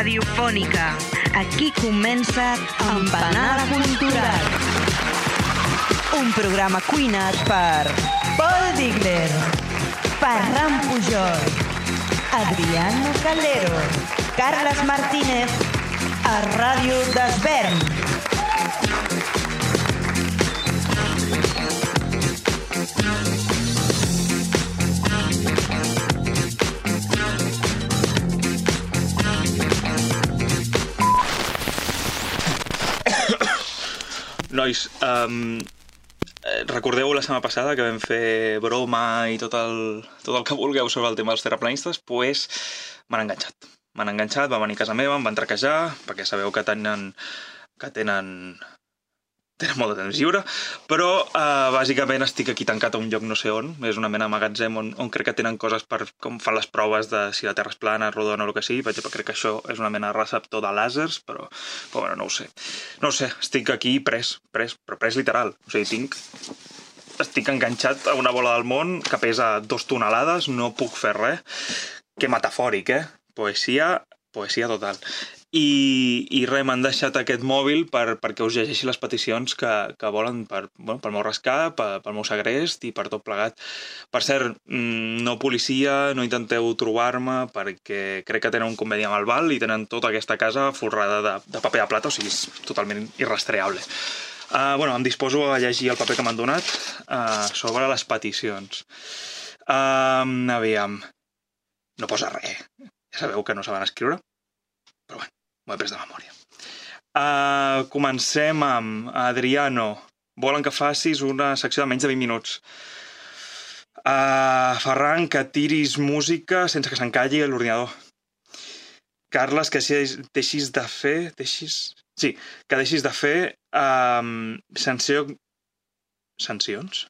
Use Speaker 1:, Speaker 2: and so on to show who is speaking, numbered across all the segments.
Speaker 1: Radiofònica. Aquí comença Empanada Cultural. Un programa cuinat per Paul Digler, Ferran Pujol, Adriano Calero, Carles Martínez, a Ràdio d'Esvern.
Speaker 2: Nois, um, recordeu la setmana passada que vam fer broma i tot el, tot el que vulgueu sobre el tema dels terraplanistes? Doncs pues, m'han enganxat. M'han enganxat, va venir a casa meva, em van traquejar, perquè sabeu que tenen, que tenen tenen molt de temps lliure, però uh, bàsicament estic aquí tancat a un lloc no sé on, és una mena de magatzem on, on crec que tenen coses per com fan les proves de si la Terra és plana, rodona o el que sigui, per crec que això és una mena de receptor de làsers, però, però bueno, no ho sé. No ho sé, estic aquí pres, pres, però pres literal, o sigui, tinc estic enganxat a una bola del món que pesa dos tonelades, no puc fer res. Que metafòric, eh? Poesia, poesia total. I, i res, m'han deixat aquest mòbil per, perquè us llegeixi les peticions que, que volen per, bueno, pel meu rescat, per, pel meu segrest i per tot plegat. Per cert, mm, no policia, no intenteu trobar-me perquè crec que tenen un conveni amb el Val i tenen tota aquesta casa folrada de, de paper de plata, o sigui, és totalment irrastreable. Uh, bueno, em disposo a llegir el paper que m'han donat uh, sobre les peticions. Uh, aviam, no posa res. Ja sabeu que no saben escriure, però bueno, m'ho he pres de memòria. Uh, comencem amb Adriano. Volen que facis una secció de menys de 20 minuts. Uh, Ferran, que tiris música sense que s'encalli l'ordinador. Carles, que deixis de fer... Deixis... Sí, que deixis de fer um, sanció... sancions?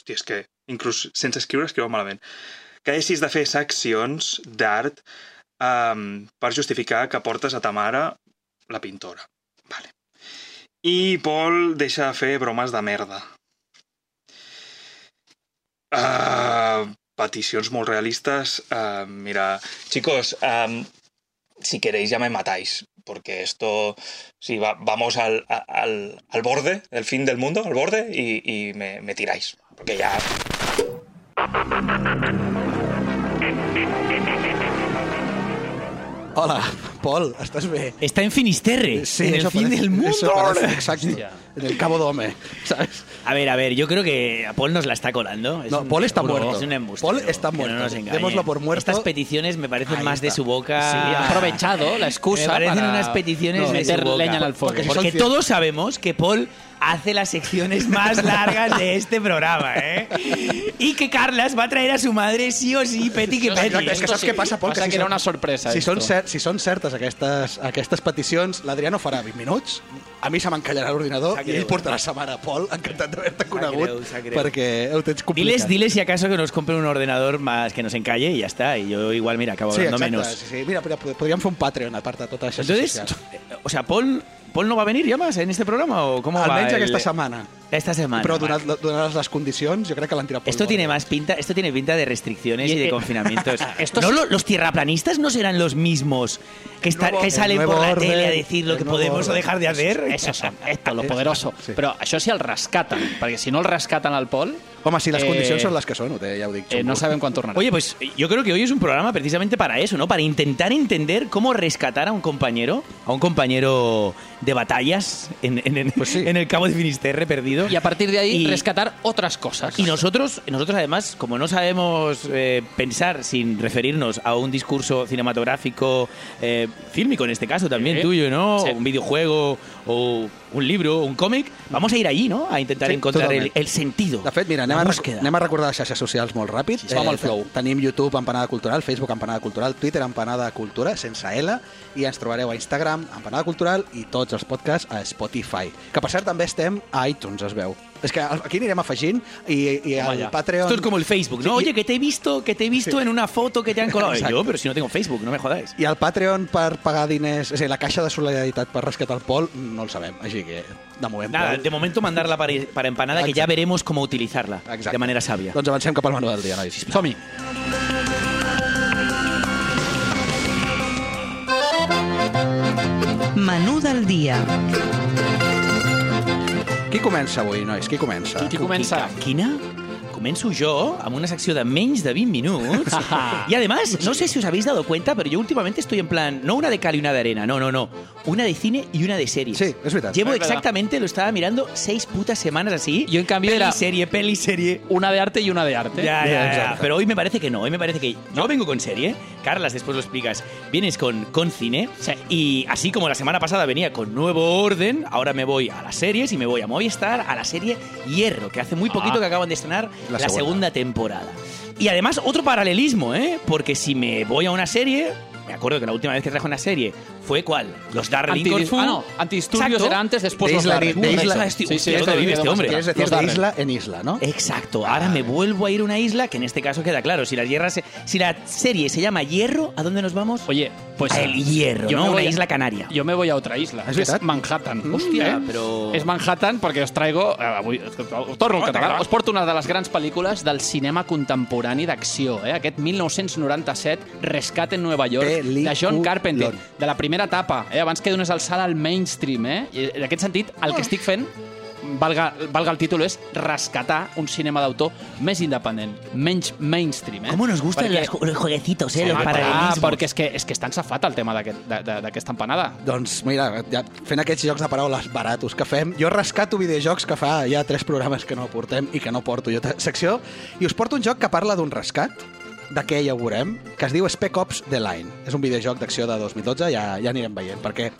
Speaker 2: Hòstia, és que inclús sense escriure escriu malament. Que deixis de fer seccions d'art um, per justificar que portes a ta mare la pintora. Vale. I Paul deixa de fer bromes de merda. Uh, peticions molt realistes. Uh, mira, chicos, um, si queréis ya me matáis, porque esto, sí, va, vamos al, al, al borde, el fin del mundo, al borde, y, y me, me tiráis, porque ya...
Speaker 3: 好了 Pol, estàs bé?
Speaker 4: Está en Finisterre,
Speaker 3: Sí,
Speaker 4: en el
Speaker 3: eso
Speaker 4: fin
Speaker 3: parece-
Speaker 4: del mundo.
Speaker 3: Eso parece, exacto. En el Cabo Dome, ¿sabes?
Speaker 4: A ver, a ver, yo creo que a Paul nos la está colando. Es
Speaker 3: No,
Speaker 4: un-
Speaker 3: Paul está
Speaker 4: seguro,
Speaker 3: muerto.
Speaker 4: Es un embustero,
Speaker 3: Paul está
Speaker 4: que
Speaker 3: muerto. Démoslo por muerto.
Speaker 4: Estas peticiones me parecen
Speaker 3: Ahí
Speaker 4: más de
Speaker 3: está.
Speaker 4: su boca.
Speaker 5: Sí, ha aprovechado la excusa
Speaker 4: Me parecen
Speaker 5: para
Speaker 4: unas peticiones
Speaker 3: no,
Speaker 4: de
Speaker 5: meter
Speaker 4: su boca.
Speaker 5: leña el fuego.
Speaker 3: Porque si
Speaker 4: Porque
Speaker 3: son cien-
Speaker 4: todos sabemos que Paul hace las secciones más largas de este programa, ¿eh? Y que Carlas va a traer a su madre sí o sí, peti que peti.
Speaker 3: Exacte, és que saps què passa, Pol?
Speaker 5: Passa que era
Speaker 3: són-
Speaker 5: una sorpresa,
Speaker 3: Si
Speaker 5: esto.
Speaker 3: són, si són certes aquestes, aquestes peticions, l'Adriano farà 20 minuts, a mi se m'encallarà l'ordinador i ell
Speaker 4: greu,
Speaker 3: portarà sa mare, Pol, encantat d'haver-te conegut,
Speaker 4: greu, greu.
Speaker 3: perquè ho tens complicat.
Speaker 4: Diles, diles si acaso que nos compren un ordenador más que nos encalle y ya está. Y yo igual, mira, acabo
Speaker 3: Sí,
Speaker 4: hablando
Speaker 3: exacte,
Speaker 4: menos.
Speaker 3: sí, sí. Mira, podríem fer un Patreon a part de totes les
Speaker 4: Entonces, eh, o sea, Paul, Paul no va a venir ya más en este programa o cómo va?
Speaker 3: Almenys
Speaker 4: el-
Speaker 3: aquesta setmana.
Speaker 4: Esta semana.
Speaker 3: Però
Speaker 4: vale.
Speaker 3: donat, donades les condicions, jo crec que l'han tirat
Speaker 4: Esto tiene más pinta, esto tiene pinta de restricciones y,
Speaker 5: Y-
Speaker 4: de
Speaker 5: eh,
Speaker 4: confinamientos.
Speaker 5: esto
Speaker 4: no, lo- los tierraplanistas no serán los mismos que, está-
Speaker 3: nuevo-
Speaker 4: que salen por la tele a
Speaker 3: orden,
Speaker 4: decir lo que podemos o
Speaker 3: orden.
Speaker 4: dejar de hacer.
Speaker 5: Esos son, esto, lo poderoso.
Speaker 3: Sí.
Speaker 5: Però això si el rescaten, perquè si no el rescaten al Pol,
Speaker 3: Home, si les
Speaker 5: Eh,
Speaker 3: condicions són les que ja dic.
Speaker 5: eh, no sabem quan tornarà.
Speaker 4: Oye, pues yo creo que hoy es un programa precisamente para eso, ¿no? Para intentar entender cómo rescatar a un compañero, a un compañero de batallas en, en- en-
Speaker 3: Pues sí.
Speaker 4: en el cabo de Finisterre perdido.
Speaker 5: y a partir de ahí
Speaker 4: Y-
Speaker 5: rescatar otras cosas.
Speaker 4: Y nosotros, nosotros además, como no sabemos eh, pensar sin referirnos a un discurso cinematográfico, eh, fílmico en este caso también
Speaker 5: Sí.
Speaker 4: tuyo, ¿no?
Speaker 5: Sí.
Speaker 4: Un videojuego o un libro, un cómic, vamos a ir allí, ¿no? A intentar
Speaker 3: Sí,
Speaker 4: encontrar el, el sentido.
Speaker 3: De fet, mira, anem, a, anem a recordar les xarxes socials molt ràpid.
Speaker 5: Sí, amb el flow.
Speaker 3: te- Tenim YouTube Empanada Cultural, Facebook Empanada Cultural, Twitter Empanada Cultura, sense L, i ens trobareu a Instagram Empanada Cultural i tots els podcasts a Spotify. Que per cert també estem a iTunes, es veu. És que aquí anirem afegint i, i al
Speaker 5: ja.
Speaker 3: Patreon...
Speaker 4: Esto es como el Facebook, ¿no?
Speaker 3: Sí,
Speaker 4: Oye, que te he visto, que te he visto
Speaker 3: Sí.
Speaker 4: en una foto que te han colado. Yo, pero si no tengo Facebook, no me jodáis.
Speaker 3: I el Patreon per pagar diners, és a dir, la caixa de solidaritat per rescatar el Pol, no el sabem. Així que, de moment,
Speaker 4: Nada,
Speaker 3: Pol...
Speaker 4: de momento mandarla para, para empanada, que ya veremos cómo utilizarla
Speaker 3: Exacte.
Speaker 4: de manera sabia.
Speaker 3: Doncs avancem cap al menú del dia, nois.
Speaker 5: Som-hi.
Speaker 1: Menú del dia.
Speaker 3: Qui comença avui, nois? Qui comença?
Speaker 5: Qui comença?
Speaker 4: Quina? Començo jo amb una secció de menys de 20 minuts. y además, no sé si os habéis dado cuenta, pero yo últimamente estoy en plan, no una de cal y una de arena, no, no, no. Una de cine y una de series.
Speaker 3: Sí, es verdad.
Speaker 4: Llevo
Speaker 5: Es verdad.
Speaker 4: exactamente, lo estaba mirando, seis putas semanas así.
Speaker 5: Yo, en cambio,
Speaker 4: peli,
Speaker 5: era-
Speaker 4: serie, peli, serie.
Speaker 5: Una de arte y una de arte.
Speaker 4: Ya, ya, ya. Pero hoy me parece que no. Hoy me parece que yo vengo con serie. Carlas, después lo explicas. Vienes con, con cine.
Speaker 5: Sí.
Speaker 4: Y así como la semana pasada venía con nuevo orden, ahora me voy a las series y me voy a Movistar a la serie Hierro, que hace muy poquito
Speaker 5: Ah.
Speaker 4: que acaban de estrenar
Speaker 3: La
Speaker 4: la,
Speaker 3: segunda.
Speaker 4: segunda temporada. Y además, otro paralelismo, ¿eh? Porque si me voy a una serie. Me acuerdo que la última vez que traje una serie fue ¿cuál? Los Darling
Speaker 5: Anti- ah, no, Antidisturbios
Speaker 4: Exacto.
Speaker 5: era antes, después
Speaker 3: De
Speaker 5: los
Speaker 3: isla-
Speaker 5: Darren.
Speaker 3: de isla-
Speaker 4: Sí,
Speaker 5: sí,
Speaker 4: sí,
Speaker 5: esto
Speaker 4: ¿dónde
Speaker 5: me
Speaker 4: vive este hombre?
Speaker 3: Quieres decir de isla en isla, ¿no?
Speaker 4: Exacto, ahora me vuelvo a ir a una isla, que en este caso queda claro. Si la, hierra se- si la serie se llama Hierro, ¿a dónde nos vamos?
Speaker 5: Oye, pues
Speaker 4: el Hierro,
Speaker 5: yo
Speaker 4: ¿no?
Speaker 5: me
Speaker 4: Una
Speaker 5: voy a-
Speaker 4: isla canaria.
Speaker 5: Yo me voy a otra isla,
Speaker 3: ¿Es
Speaker 5: que es
Speaker 3: verdad?
Speaker 5: Manhattan.
Speaker 4: Hòstia,
Speaker 5: Eh?
Speaker 4: però-
Speaker 5: És Manhattan perquè us traigo... Eh, avui, us torno al català. Us porto una de les grans pel·lícules del cinema contemporani d'acció. Eh? Aquest 1997, Rescat en Nova York, de John
Speaker 3: Peliculón.
Speaker 5: Carpenter, de la primera etapa, eh? abans que dones alçada al mainstream. Eh? I en aquest sentit, el que estic fent valga, valga el títol, és rescatar un cinema d'autor més independent, menys mainstream. Eh?
Speaker 4: ¿Cómo nos gustan
Speaker 5: Perquè-
Speaker 4: los, ju- los jueguecitos, eh?
Speaker 5: Sí,
Speaker 4: los
Speaker 5: perquè és que, és que està ensafat el tema d'aquesta empanada.
Speaker 3: Doncs mira, ja, fent aquests jocs de paraules baratos que fem, jo rescato videojocs que fa ja tres programes que no portem i que no porto jo secció, i us porto un joc que parla d'un rescat, de què ja ho veurem, que es diu Spec Ops The Line. És un videojoc d'acció de 2012, ja, ja anirem veient, perquè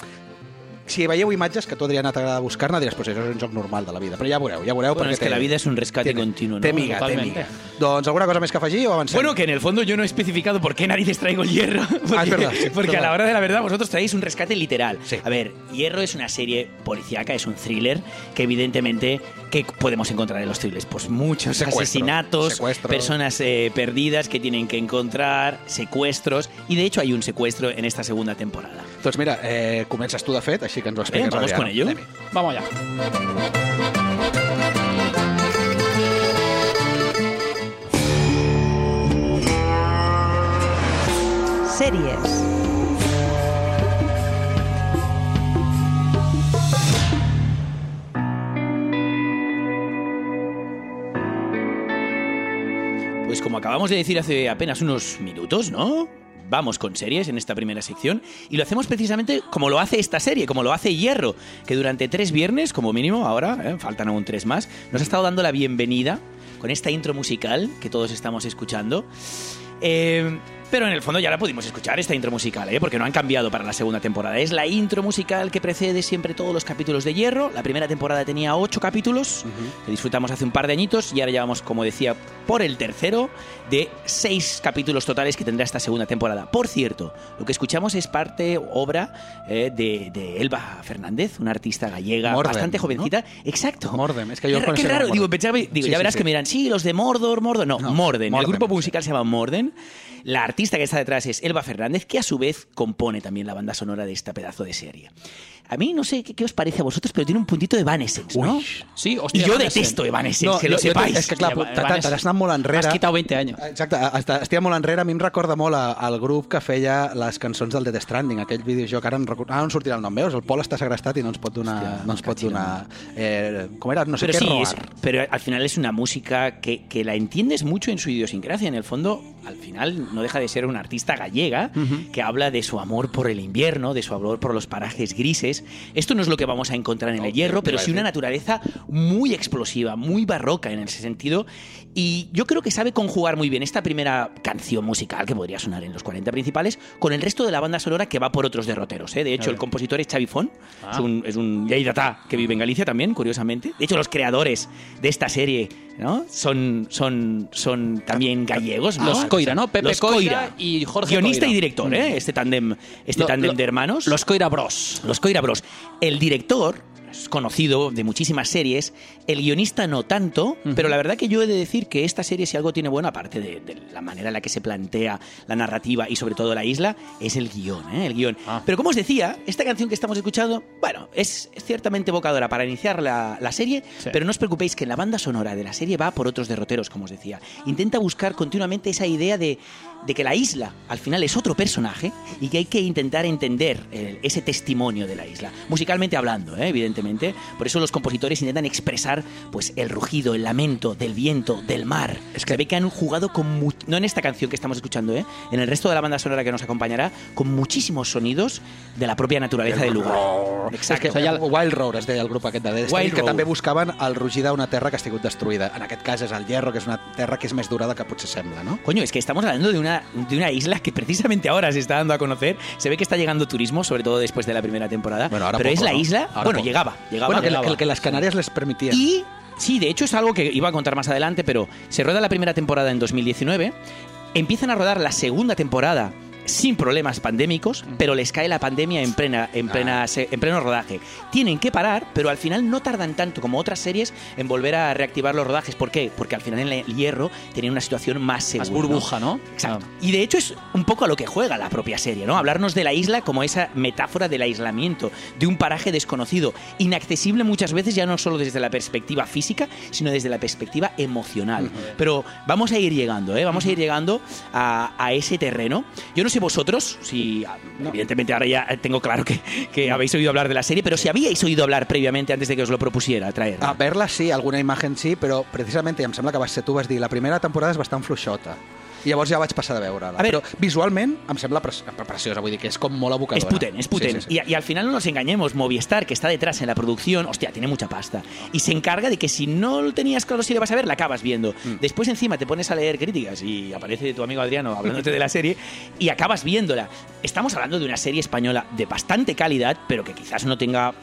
Speaker 3: si veieu imatges que tu, Adriana, t'agrada buscar-ne, diràs, pues això és un joc normal de la vida. Però ja veureu, ja veureu.
Speaker 4: Bueno,
Speaker 3: perquè
Speaker 4: es que la vida es un rescate
Speaker 3: té-
Speaker 4: continuo, ¿no?
Speaker 3: Té miga, té
Speaker 5: Totalmente.
Speaker 3: miga. Doncs alguna cosa més que afegir o avancem?
Speaker 4: Bueno, que en el fondo yo no he especificado por qué narices traigo el hierro. Porque,
Speaker 3: Ah, es verdad, sí,
Speaker 4: porque a
Speaker 3: verdad.
Speaker 4: la hora de la verdad vosotros traéis un rescate literal.
Speaker 3: Sí.
Speaker 4: A ver, Hierro es una serie policíaca, es un thriller que evidentemente ¿qué podemos encontrar en los thrillers? Pues muchos asesinatos, personas eh, perdidas que tienen que encontrar, secuestros y de hecho hay un secuestro en esta segunda temporada.
Speaker 3: Doncs mira, eh, comences tu de fet, així que ens ho
Speaker 4: vamos con ello.
Speaker 5: Vamos allá.
Speaker 1: Sèries.
Speaker 4: Pues como acabamos de decir hace apenas unos minutos, ¿no? Vamos con series en esta primera sección y lo hacemos precisamente como lo hace esta serie, como lo hace Hierro, que durante tres viernes, como mínimo, ahora ¿eh? faltan aún tres más, nos ha estado dando la bienvenida con esta intro musical que todos estamos escuchando. Eh, pero en el fondo ya la pudimos escuchar, esta intro musical, ¿eh? porque no han cambiado para la segunda temporada. Es la intro musical que precede siempre todos los capítulos de Hierro. La primera temporada tenía ocho capítulos, que disfrutamos hace un par de añitos, y ahora llevamos, como decía, por el tercero de seis capítulos totales que tendrá esta segunda temporada. Por cierto, lo que escuchamos es parte, obra eh, de, de Elba Fernández, una artista gallega
Speaker 3: Mordem,
Speaker 4: bastante
Speaker 3: ¿no?
Speaker 4: jovencita. Exacto.
Speaker 3: Mordem, es que yo
Speaker 4: Qué, qué raro, digo, pensaba- digo,
Speaker 3: Sí,
Speaker 4: ya
Speaker 3: sí,
Speaker 4: verás
Speaker 3: sí.
Speaker 4: que me dirán, sí, los de Mordor, Mordor. No,
Speaker 3: No,
Speaker 4: Morden.
Speaker 3: Mordem,
Speaker 4: El grupo musical se llama Morden. La artista que está detrás es Elba Fernández, que a su vez compone también la banda sonora de esta pedazo de serie. A mí no sé qué, qué os parece a vosotros, pero tiene un puntito de Evanescence, ¿no?
Speaker 3: Uy.
Speaker 5: Sí,
Speaker 4: Y
Speaker 5: hòstia,
Speaker 4: yo
Speaker 5: Evanescence.
Speaker 4: detesto Evanescence,
Speaker 3: No,
Speaker 4: que lo
Speaker 3: jo- jo
Speaker 4: sepáis.
Speaker 3: t'he- És que, clar, t'has anat molt enrere.
Speaker 5: Has quitado 20 años.
Speaker 3: Exacte, estic molt enrere. A mi em recorda molt a- al grup que feia les cançons del Death Stranding, aquell videojoc. Ara, em record... Ara no em sortirà el nom, veus? El Pol està segrestat i no ens pot donar...
Speaker 4: Hòstia,
Speaker 3: no ens pot donar eh, com era? No sé
Speaker 4: pero
Speaker 3: què,
Speaker 4: sí,
Speaker 3: Roar.
Speaker 4: es- pero al final es una música que, que la entiendes mucho en su idiosincrasia. En el fondo, al final no deja de ser una artista gallega que habla de su amor por el invierno, de su amor por los parajes grises. Esto no es lo que vamos a encontrar en el hierro, pero sí una naturaleza muy explosiva, muy barroca en ese sentido. Y yo creo que sabe conjugar muy bien esta primera canción musical que podría sonar en los 40 principales con el resto de la banda sonora que va por otros derroteros. ¿eh? De hecho, el compositor es Xavi Font, es un, es un que vive en Galicia también, curiosamente. De hecho, los creadores de esta serie ¿no? son, son, son también gallegos. ¿no?
Speaker 5: Los Coira, ¿no? Pepe
Speaker 4: Los
Speaker 5: Coira y Jorge
Speaker 4: Guionista
Speaker 5: Coira.
Speaker 4: y director, ¿eh? este tándem este
Speaker 5: Lo-
Speaker 4: tándem
Speaker 5: lo-
Speaker 4: de hermanos.
Speaker 5: Los Coira Bros.
Speaker 4: Los Coira Bros. El director es conocido de muchísimas series, el guionista no tanto, pero la verdad que yo he de decir que esta serie si algo tiene bueno, aparte de, de la manera en la que se plantea la narrativa y sobre todo la isla, es el guion, ¿eh? el guion.
Speaker 5: Ah.
Speaker 4: Pero como os decía, esta canción que estamos escuchando, bueno, es, ciertamente evocadora para iniciar la, la serie,
Speaker 5: Sí.
Speaker 4: pero no os preocupéis que la banda sonora de la serie va por otros derroteros, como os decía. Intenta buscar continuamente esa idea de, de que la isla al final es otro personaje y que hay que intentar entender eh, ese testimonio de la isla, musicalmente hablando, ¿eh? evidentemente. Por eso los compositores intentan expresar pues el rugido, el lamento del viento, del mar. Es que se ve que han jugado con mu- no en esta canción que estamos escuchando, ¿eh? en el resto de la banda sonora que nos acompañará, con muchísimos sonidos de la propia naturaleza del lugar.
Speaker 3: És que
Speaker 5: O sigui, el-
Speaker 3: Wild Road es deia el grup aquest de Death
Speaker 4: Wild
Speaker 3: que
Speaker 4: Road.
Speaker 3: també buscaven el rugir d'una terra que ha estat destruïda. En aquest cas és el Hierro, que és una terra que és més durada que potser sembla, no?
Speaker 4: Coño, es que estamos hablando de una, de una isla que precisamente ahora se está dando a conocer. Se ve que está llegando turismo, sobre todo después de la primera temporada.
Speaker 3: Bueno, ahora
Speaker 4: pero es
Speaker 3: poco,
Speaker 4: la
Speaker 3: ¿no?
Speaker 4: isla.
Speaker 3: Ahora
Speaker 4: bueno,
Speaker 3: poco.
Speaker 4: llegaba, llegaba.
Speaker 3: bueno, que,
Speaker 4: llegaba.
Speaker 3: que, que las Canarias les permitían.
Speaker 4: Y sí, de hecho es algo que iba a contar más adelante, pero se rueda la primera temporada en 2019, empiezan a rodar la segunda temporada sin problemas pandémicos, pero les cae la pandemia en plena en plena se- en pleno rodaje. Tienen que parar, pero al final no tardan tanto como otras series en volver a reactivar los rodajes. ¿Por qué? Porque al final en el hierro tienen una situación más segura.
Speaker 5: Más burbuja, ¿no?
Speaker 4: Exacto.
Speaker 5: Ah.
Speaker 4: Y de hecho es un poco a lo que juega la propia serie, ¿no? Hablarnos de la isla como esa metáfora del aislamiento, de un paraje desconocido, inaccesible muchas veces ya no solo desde la perspectiva física, sino desde la perspectiva emocional. Pero vamos a ir llegando, ¿eh? Vamos a ir llegando a, a ese terreno. Yo no sé vosotros, si evidentemente ahora ya tengo claro que, que habéis oído hablar de la serie, pero si habíais oído hablar previamente antes de que os lo propusiera traer.
Speaker 3: A verla sí, alguna imatge sí, però precisament, em sembla que vas ser tu, vas dir la primera temporada és bastant fluixota. I llavors ja vaig passar de veure-la. Però visualment em sembla pre preciosa, vull dir que és com molt abocadora.
Speaker 4: Es puten, es puten.
Speaker 3: Sí, sí, sí.
Speaker 4: Y, y al final no nos engañemos, Movistar, que está detrás en la producción, hostia, tiene mucha pasta. Y se encarga de que si no tenías claro si le vas a ver, la acabas viendo.
Speaker 3: Mm.
Speaker 4: Después encima te pones a leer críticas y aparece tu amigo Adriano hablándote de la serie y acabas viéndola. Estamos hablando de una serie española de bastante calidad, pero que quizás no tenga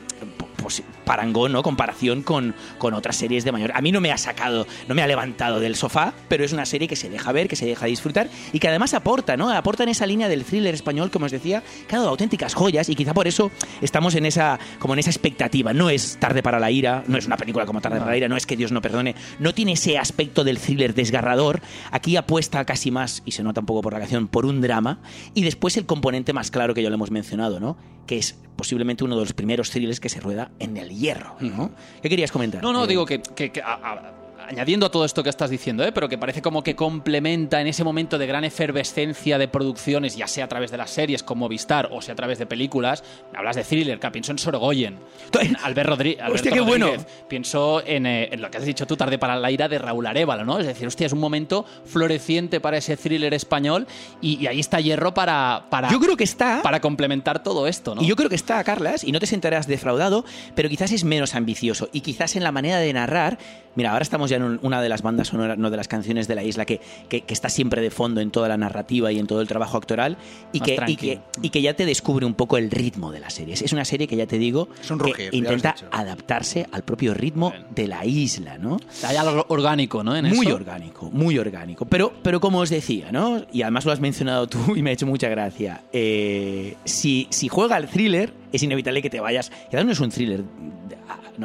Speaker 4: pues, parangón, ¿no? Comparación con, con otras series de mayor. A mí no me ha sacado, no me ha levantado del sofá, pero es una serie que se deja ver, que se deja disfrutar y que además aporta, ¿no? Aporta en esa línea del thriller español, como os decía, que ha dado auténticas joyas y quizá por eso estamos en esa, como en esa expectativa. No es Tarde para la ira, no es una película como Tarde para la ira, no es que Dios no perdone, no tiene ese aspecto del thriller desgarrador. Aquí apuesta casi más, y se nota un poco por la canción, por un drama. Y después el componente más claro que ya lo hemos mencionado, ¿no? Que es posiblemente uno de los primeros thrillers que se rueda en el hierro, ¿no? ¿Qué querías comentar?
Speaker 5: No, no,
Speaker 4: Eh,
Speaker 5: digo que, que- que a- a- añadiendo a todo esto que estás diciendo, ¿eh? pero que parece como que complementa en ese momento de gran efervescencia de producciones, ya sea a través de las series como Vistar o sea a través de películas. Me hablas de thriller, que pienso en Sorogoyen, en Albert Alberto
Speaker 4: Hostia, qué bueno.
Speaker 5: Rodríguez. Pienso en, eh, en lo que has dicho tú, Tarde para la ira, de Raúl Arevalo, ¿no? Es decir, hostia, es un momento floreciente para ese thriller español y, y ahí está Hierro para, para,
Speaker 4: Yo creo que está...
Speaker 5: para complementar todo esto, ¿no?
Speaker 4: Y yo creo que está, Carlas, y no te sentarás defraudado, pero quizás es menos ambicioso. Y quizás en la manera de narrar. Mira, ahora estamos ya en un- una de las bandas sonoras, no de las canciones de la isla, que, que- que está siempre de fondo en toda la narrativa y en todo el trabajo actoral, y que, y, que, y que ya te descubre un poco el ritmo de la serie. Es una serie que ya te digo,
Speaker 3: Es un
Speaker 4: que
Speaker 3: rugir, ya
Speaker 4: intenta adaptarse al propio ritmo de la isla, ¿no?
Speaker 5: Hay algo orgánico, ¿no? En
Speaker 4: muy
Speaker 5: eso.
Speaker 4: orgánico, muy orgánico. Pero, pero como os decía, ¿no? Y además lo has mencionado tú y me ha hecho mucha gracia. eh, si, si juega al thriller, es inevitable que te vayas. Que además no es un thriller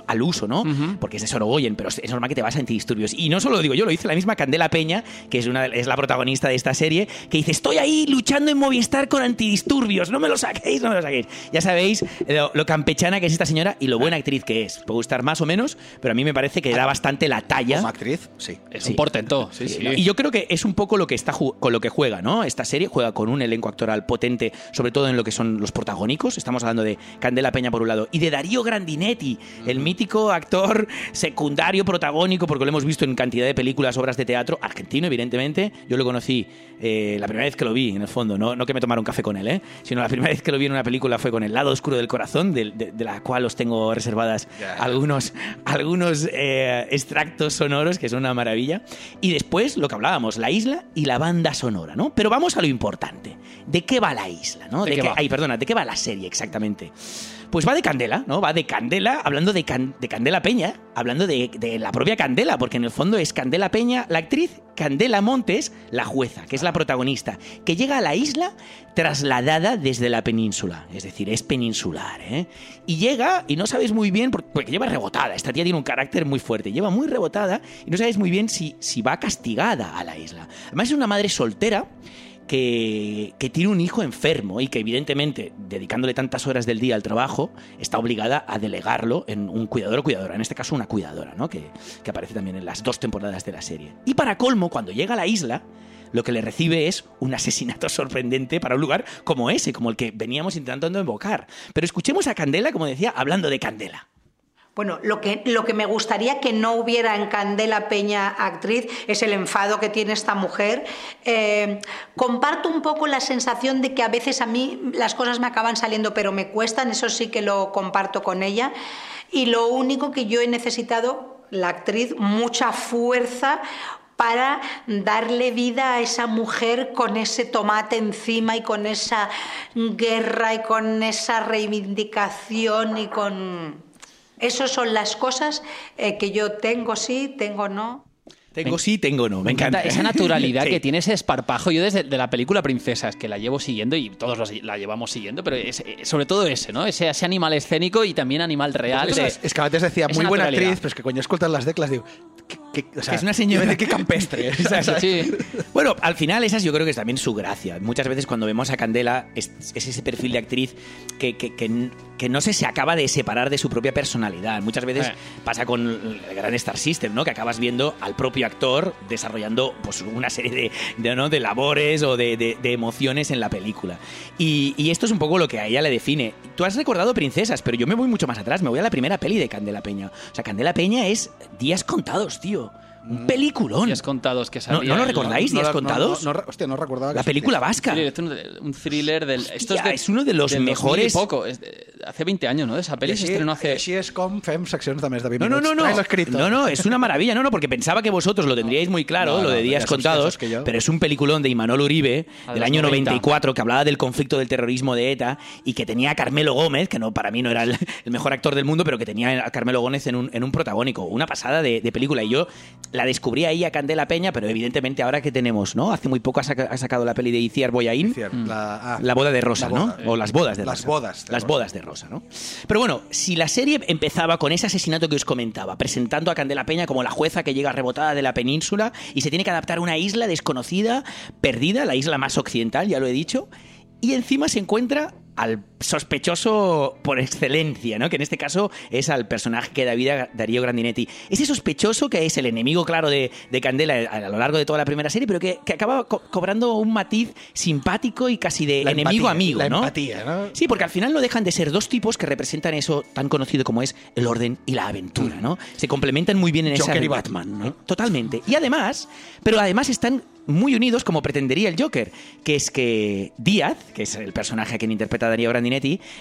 Speaker 4: al uso, ¿no? Porque es de Sorogoyen, pero es normal que te vas a antidisturbios. Y no solo lo digo yo, lo dice la misma Candela Peña, que es, una, es la protagonista de esta serie, que dice: Estoy ahí luchando en Movistar con antidisturbios, no me lo saquéis, no me lo saquéis. Ya sabéis lo, lo campechana que es esta señora y lo buena actriz que es. Puede gustar más o menos, pero a mí me parece que da bastante la talla.
Speaker 3: Com a actriz, sí.
Speaker 5: Es
Speaker 4: Sí.
Speaker 5: un portento, sí, sí.
Speaker 4: Y yo creo que es un poco lo que está con lo que juega, ¿no? Esta serie juega con un elenco actoral potente, sobre todo en lo que son los protagónicos. Estamos hablando de Candela Peña por un lado y de Darío Grandinetti, el mítico actor secundario protagónico, porque lo hemos visto en cantidad de películas, obras de teatro, argentino, evidentemente. Yo lo conocí eh, la primera vez que lo vi, en el fondo, no, no que me tomara un café con él, ¿eh? sino la primera vez que lo vi en una película fue con El lado oscuro del corazón, de, de la cual os tengo reservadas algunos, algunos eh, extractos sonoros que son una maravilla. Y después lo que hablábamos, la isla y la banda sonora, ¿no? Pero vamos a lo importante. ¿De qué va la isla, no?
Speaker 5: ¿De qué
Speaker 4: qué,
Speaker 5: va?
Speaker 4: ay, perdona, ¿de qué va la serie exactamente? Pues va de Candela, ¿no? Va de Candela, hablando de, de Candela Peña, hablando de, la propia Candela, porque en el fondo es Candela Peña, la actriz, Candela Montes, la jueza, que es la protagonista, que llega a la isla trasladada desde la península, es decir, es peninsular, ¿eh? Y llega y no sabes muy bien, por- porque lleva rebotada, esta tía tiene un carácter muy fuerte, lleva muy rebotada y no sabes muy bien si, si va castigada a la isla. Además es una madre soltera que, tiene un hijo enfermo y que evidentemente, dedicándole tantas horas del día al trabajo, está obligada a delegarlo en un cuidador o cuidadora, en este caso una cuidadora, ¿no? que, que aparece también en las dos temporadas de la serie. Y para colmo, cuando llega a la isla, lo que le recibe es un asesinato sorprendente para un lugar como ese, como el que veníamos intentando invocar. Pero escuchemos a Candela, como decía, hablando de Candela.
Speaker 6: Bueno, lo que, lo que me gustaría que no hubiera en Candela Peña actriz es el enfado que tiene esta mujer. Eh, comparto un poco la sensación de que a veces a mí las cosas me acaban saliendo pero me cuestan, eso sí que lo comparto con ella. Y lo único que yo he necesitado, la actriz, mucha fuerza para darle vida a esa mujer con ese tomate encima y con esa guerra y con esa reivindicación y con... Esas son las cosas eh, que yo tengo sí, tengo no.
Speaker 4: Tengo sí, tengo no. Me,
Speaker 5: Me encanta
Speaker 4: encanta
Speaker 5: esa naturalidad
Speaker 4: Sí.
Speaker 5: que tiene ese esparpajo. Yo desde de la película Princesas, que la llevo siguiendo y todos los- la llevamos siguiendo, pero es- eh, sobre todo ese, ¿no? Ese, ese animal escénico y también animal real. De-
Speaker 3: és que abans decía, muy buena actriz, pero es que jo he escoltat les decles o sea,
Speaker 4: Que es una señora.
Speaker 3: decir que campestre.
Speaker 4: Bueno, al final esa yo creo que es también su gracia. Muchas veces cuando vemos a Candela es, es ese perfil de actriz que, que- que- que no se, se acaba de separar de su propia personalidad. Muchas veces
Speaker 5: Eh.
Speaker 4: pasa con el gran Star System, ¿no? Que acabas viendo al propio actor desarrollando pues, una serie de, de, ¿no? de labores o de, de- de emociones en la película. Y, y esto es un poco lo que a ella le define. Tú has recordado Princesas, pero yo me voy mucho más atrás. Me voy a la primera peli de Candela Peña. O sea, Candela Peña es Días Contados, tío. Un peliculón.
Speaker 5: Días contados que
Speaker 4: ¿No,
Speaker 5: salía
Speaker 4: ¿no lo
Speaker 5: el-
Speaker 4: recordáis, Días
Speaker 3: no,
Speaker 4: Contados?
Speaker 3: No, no, hostia, no recordaba que
Speaker 4: la película vasca.
Speaker 5: thriller, es un, thriller del. esto
Speaker 4: Hostia,
Speaker 5: de-
Speaker 4: es uno de los
Speaker 5: del 2000 y
Speaker 4: mejores-
Speaker 5: poco, es de- hace 20 años, ¿no? Esa peli se estrenó hace.
Speaker 3: com fem seccions de més de 20
Speaker 4: No, no, no, no. No, no, es una maravilla. No, no, porque pensaba que vosotros lo tendríais muy claro,
Speaker 3: No,
Speaker 4: lo
Speaker 3: no,
Speaker 4: de días contados,
Speaker 3: sos que yo.
Speaker 4: pero es un peliculón de Imanol Uribe
Speaker 5: A
Speaker 4: del año
Speaker 5: 90.
Speaker 4: 94 que hablaba del conflicto del terrorismo de ETA y que tenía a Carmelo Gómez, que no para mí no era el, el mejor actor del mundo, pero que tenía a Carmelo Gómez en un, en un protagónico. Una pasada de, de película. Y yo la descubrí ahí a Candela Peña, pero evidentemente ahora que tenemos, ¿no? Hace muy poco ha, saca- ha sacado la peli de Iciar Boyaín.
Speaker 3: Cierto, La, ah,
Speaker 4: La boda de Rosa,
Speaker 3: boda.
Speaker 4: ¿no? O las bodas de
Speaker 3: Las
Speaker 4: Rosa.
Speaker 3: bodas de
Speaker 4: las
Speaker 3: Rosa.
Speaker 4: bodas de Rosa, ¿no? Pero bueno, si la serie empezaba con ese asesinato que os comentaba, presentando a Candela Peña como la jueza que llega rebotada de la península y se tiene que adaptar a una isla desconocida, perdida, la isla más occidental, ya lo he dicho, y encima se encuentra al sospechoso por excelencia, ¿no? Que en este caso es al personaje que da vida Darío Grandinetti. Ese sospechoso que es el enemigo, claro, de, de Candela a, a lo largo de toda la primera serie, pero que, que acaba co- cobrando un matiz simpático y casi de
Speaker 3: La
Speaker 4: enemigo
Speaker 3: empatía,
Speaker 4: amigo,
Speaker 3: la
Speaker 4: ¿no?
Speaker 3: empatía, ¿no?
Speaker 4: Sí, porque al final no dejan de ser dos tipos que representan eso tan conocido como es el orden y la aventura, ¿no? Se complementan muy bien en esa
Speaker 3: Joker y
Speaker 4: de
Speaker 3: Batman, ¿no?
Speaker 4: Totalmente. Y además, pero además están muy unidos como pretendería el Joker, que es que Díaz, que es el personaje a quien interpreta Darío Grandinetti,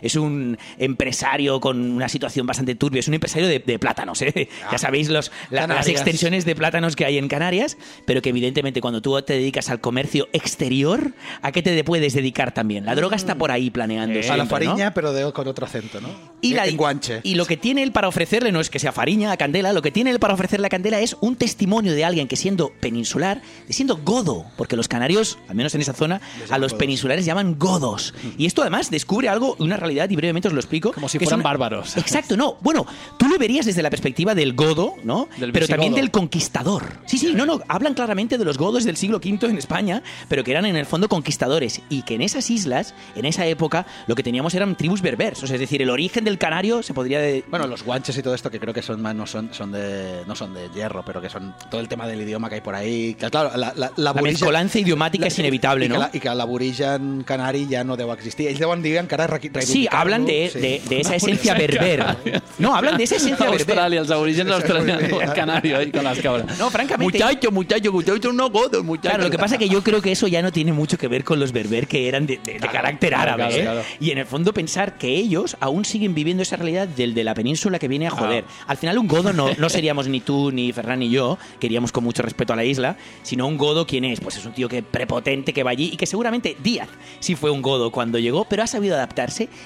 Speaker 4: es un empresario con una situación bastante turbia, es un empresario de, de plátanos, ¿eh? ya sabéis los, la- las extensiones de plátanos que hay en Canarias, pero que evidentemente cuando tú te dedicas al comercio exterior, ¿a qué te puedes dedicar también? La droga está por ahí planeando.
Speaker 3: a la fariña, pero de, con otro acento, ¿no?
Speaker 4: Y, la,
Speaker 3: guanche.
Speaker 4: y lo que tiene él para ofrecerle no es que sea fariña a Candela, lo que tiene él para ofrecerle a Candela es un testimonio de alguien que siendo peninsular, siendo godo, porque los canarios, al menos en esa zona, a los
Speaker 3: godos.
Speaker 4: peninsulares llaman godos. Y esto además descubre algo, una realidad, y brevemente os lo explico.
Speaker 5: Como si fueran
Speaker 4: una-
Speaker 5: bárbaros.
Speaker 4: Exacto, no. Bueno, tú lo verías desde la perspectiva del godo, ¿no?
Speaker 5: Del
Speaker 4: pero también del conquistador. Sí, sí, no, no. Hablan claramente de los godos del siglo V en España, pero que eran en el fondo conquistadores. Y que en esas islas, en esa época, lo que teníamos eran tribus berbers. O sea, es decir, el origen del canario se podría. de-
Speaker 3: Bueno, los guanches y todo esto que creo que son más, no son, son de no son de hierro, pero que son todo el tema del idioma que hay por ahí. Que, claro, la, la,
Speaker 4: La mezcolanza idiomática es inevitable,
Speaker 3: i
Speaker 4: ¿no?
Speaker 3: Que la, I que canari ja no deu existir. Ells deuen dir encara
Speaker 4: Sí, hablan de,
Speaker 3: sí.
Speaker 4: de- de esa esencia berber. No, hablan de esa esencia berber.
Speaker 5: Australia, los aborígenes australianos, el canario ahí con las cabras.
Speaker 4: No, francamente.
Speaker 5: Muchacho, muchacho, muchacho, no godo, muchacho.
Speaker 4: Claro, lo que pasa es que yo creo que eso ya no tiene mucho que ver con los berber que eran de, de- carácter
Speaker 5: claro,
Speaker 4: árabe.
Speaker 5: claro,
Speaker 4: ¿eh? Y en el fondo pensar que ellos aún siguen viviendo esa realidad del de la península que viene a joder. Al final un godo no, no seríamos ni tú, ni Ferran, ni yo, que iríamos con mucho respeto a la isla, sino un godo, ¿quién es? Pues es un tío que prepotente que va allí y que seguramente Díaz sí fue un godo cuando llegó, pero ha sabido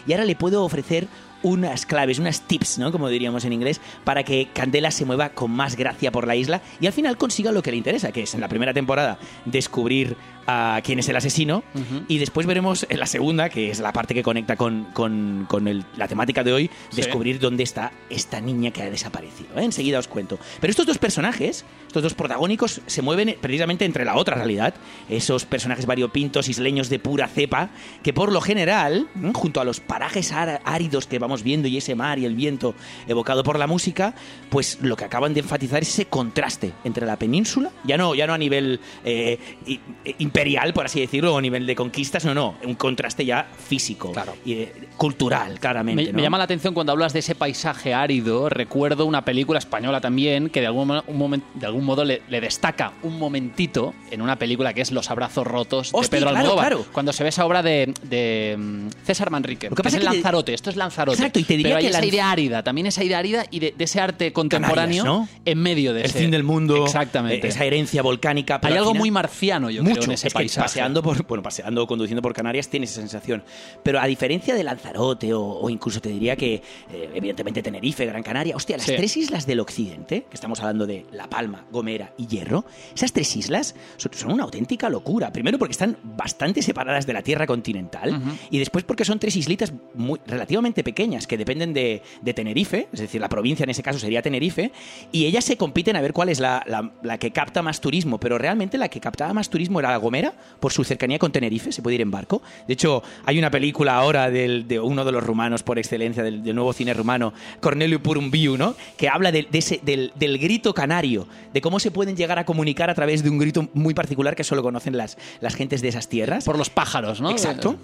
Speaker 4: y ahora le puedo ofrecer unas claves, unas tips, ¿no? Como diríamos en inglés, para que Candela se mueva con más gracia por la isla y al final consiga lo que le interesa, que es en la primera temporada descubrir a quién es el asesino y después veremos en la segunda, que es la parte que conecta con, con- con el- la temática de hoy,
Speaker 5: Sí.
Speaker 4: descubrir dónde está esta niña que ha desaparecido. ¿eh? Enseguida os cuento. Pero estos dos personajes, estos dos protagónicos, se mueven precisamente entre la otra realidad, esos personajes variopintos, isleños de pura cepa, que por lo general, ¿m? junto a los parajes ar- áridos que vamos viendo y ese mar y el viento evocado por la música, pues lo que acaban de enfatizar es ese contraste entre la península, ya no, ya no a nivel eh, i- eh, imperial, por así decirlo, o a nivel de conquistas, no, no, un contraste ya físico
Speaker 3: Claro.
Speaker 4: y eh, cultural, claramente.
Speaker 5: Me,
Speaker 4: ¿no?
Speaker 5: me llama la atención cuando hablas de ese paisaje árido. Recuerdo una película española también que de algún, un de algún modo le, le destaca un momentito en una película que es Los abrazos rotos de Pedro
Speaker 4: claro,
Speaker 5: Almodóvar.
Speaker 4: claro.
Speaker 5: Cuando se ve esa obra de, de, mm, César Manrique.
Speaker 4: Lo que pasa
Speaker 5: es
Speaker 4: es que te-
Speaker 5: Lanzarote. Esto es Lanzarote.
Speaker 4: Exacto, y te diría
Speaker 5: Pero hay
Speaker 4: que
Speaker 5: esa idea árida, también esa idea árida y de, de ese arte contemporáneo
Speaker 4: ¿no?
Speaker 5: en medio de
Speaker 4: el
Speaker 5: ese.
Speaker 4: fin del mundo,
Speaker 5: Exactamente.
Speaker 4: eh, esa herencia volcánica. pero
Speaker 5: Hay
Speaker 4: al
Speaker 5: algo
Speaker 4: final-
Speaker 5: muy marciano, yo
Speaker 4: mucho.
Speaker 5: creo, en ese
Speaker 4: es que
Speaker 5: paisaje.
Speaker 4: paseando por, bueno, paseando o conduciendo por Canarias tienes esa sensación. Pero a diferencia de Lanzarote o, o incluso te diría que, eh, evidentemente, Tenerife, Gran Canaria, hostia, las
Speaker 5: Sí.
Speaker 4: tres islas del occidente, que estamos hablando de La Palma, Gomera y Hierro, esas tres islas son, son una auténtica locura. Primero porque están bastante separadas de la tierra continental y después porque son tres islitas muy, relativamente pequeñas que dependen de, de Tenerife, es decir, la provincia en ese caso sería Tenerife, y ellas se compiten a ver cuál es la, la- la que capta más turismo, pero realmente la que captaba más turismo era la Gomera, por su cercanía con Tenerife, se puede ir en barco. De hecho, hay una película ahora del- de uno de los rumanos por excelencia, del, del nuevo cine rumano, Cornelio Purumbiu, ¿no? que habla de- de ese- del, del grito canario, de cómo se pueden llegar a comunicar a través de un grito muy particular que solo conocen las, las gentes de esas tierras.
Speaker 5: Por los pájaros, ¿no?
Speaker 4: Exacto.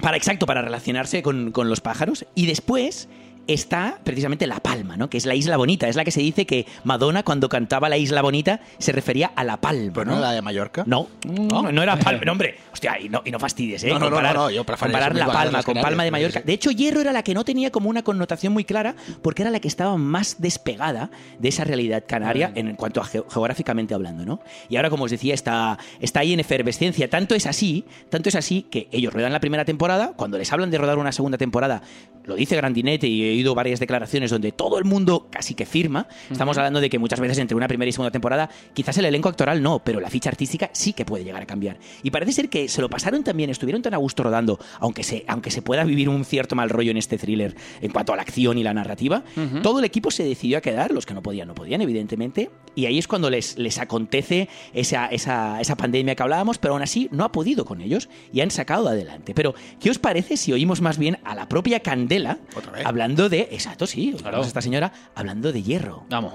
Speaker 4: Para, exacto, para relacionarse con, con los pájaros. Y después está precisamente La Palma, ¿no? Que es la isla bonita. Es la que se dice que Madonna, cuando cantaba la isla bonita, se refería a La Palma.
Speaker 3: No
Speaker 4: ¿no?
Speaker 3: la de Mallorca?
Speaker 4: No, no, no era Palma. No, hombre, hostia, y no, y no fastidies, ¿eh?
Speaker 3: No, no, no,
Speaker 4: comparar,
Speaker 3: no, no, yo
Speaker 4: comparar La Palma con Palma de Mallorca. De hecho, Hierro era la que no tenía como una connotación muy clara porque era la que estaba más despegada de esa realidad canaria en cuanto a ge- geográficamente hablando, ¿no? Y ahora, como os decía, está, está ahí en efervescencia. Tanto es así, tanto es así que ellos ruedan la primera temporada, cuando les hablan de rodar una segunda temporada, lo dice Grandinete y oído varias declaraciones donde todo el mundo casi que firma. Estamos hablando de que muchas veces entre una primera y segunda temporada, quizás el elenco actoral no, pero la ficha artística sí que puede llegar a cambiar. Y parece ser que se lo pasaron también, estuvieron tan a gusto rodando, aunque se, aunque se pueda vivir un cierto mal rollo en este thriller en cuanto a la acción y la narrativa, todo el equipo se decidió a quedar, los que no podían, no podían, evidentemente, y ahí es cuando les, les acontece esa, esa, esa pandemia que hablábamos, pero aún así no ha podido con ellos y han sacado adelante. Pero, ¿qué os parece si oímos más bien a la propia Candela
Speaker 3: ¿Otra vez?
Speaker 4: Hablando de, exacto, sí,
Speaker 5: Claro.
Speaker 4: esta señora hablando de hierro?
Speaker 5: Vamos.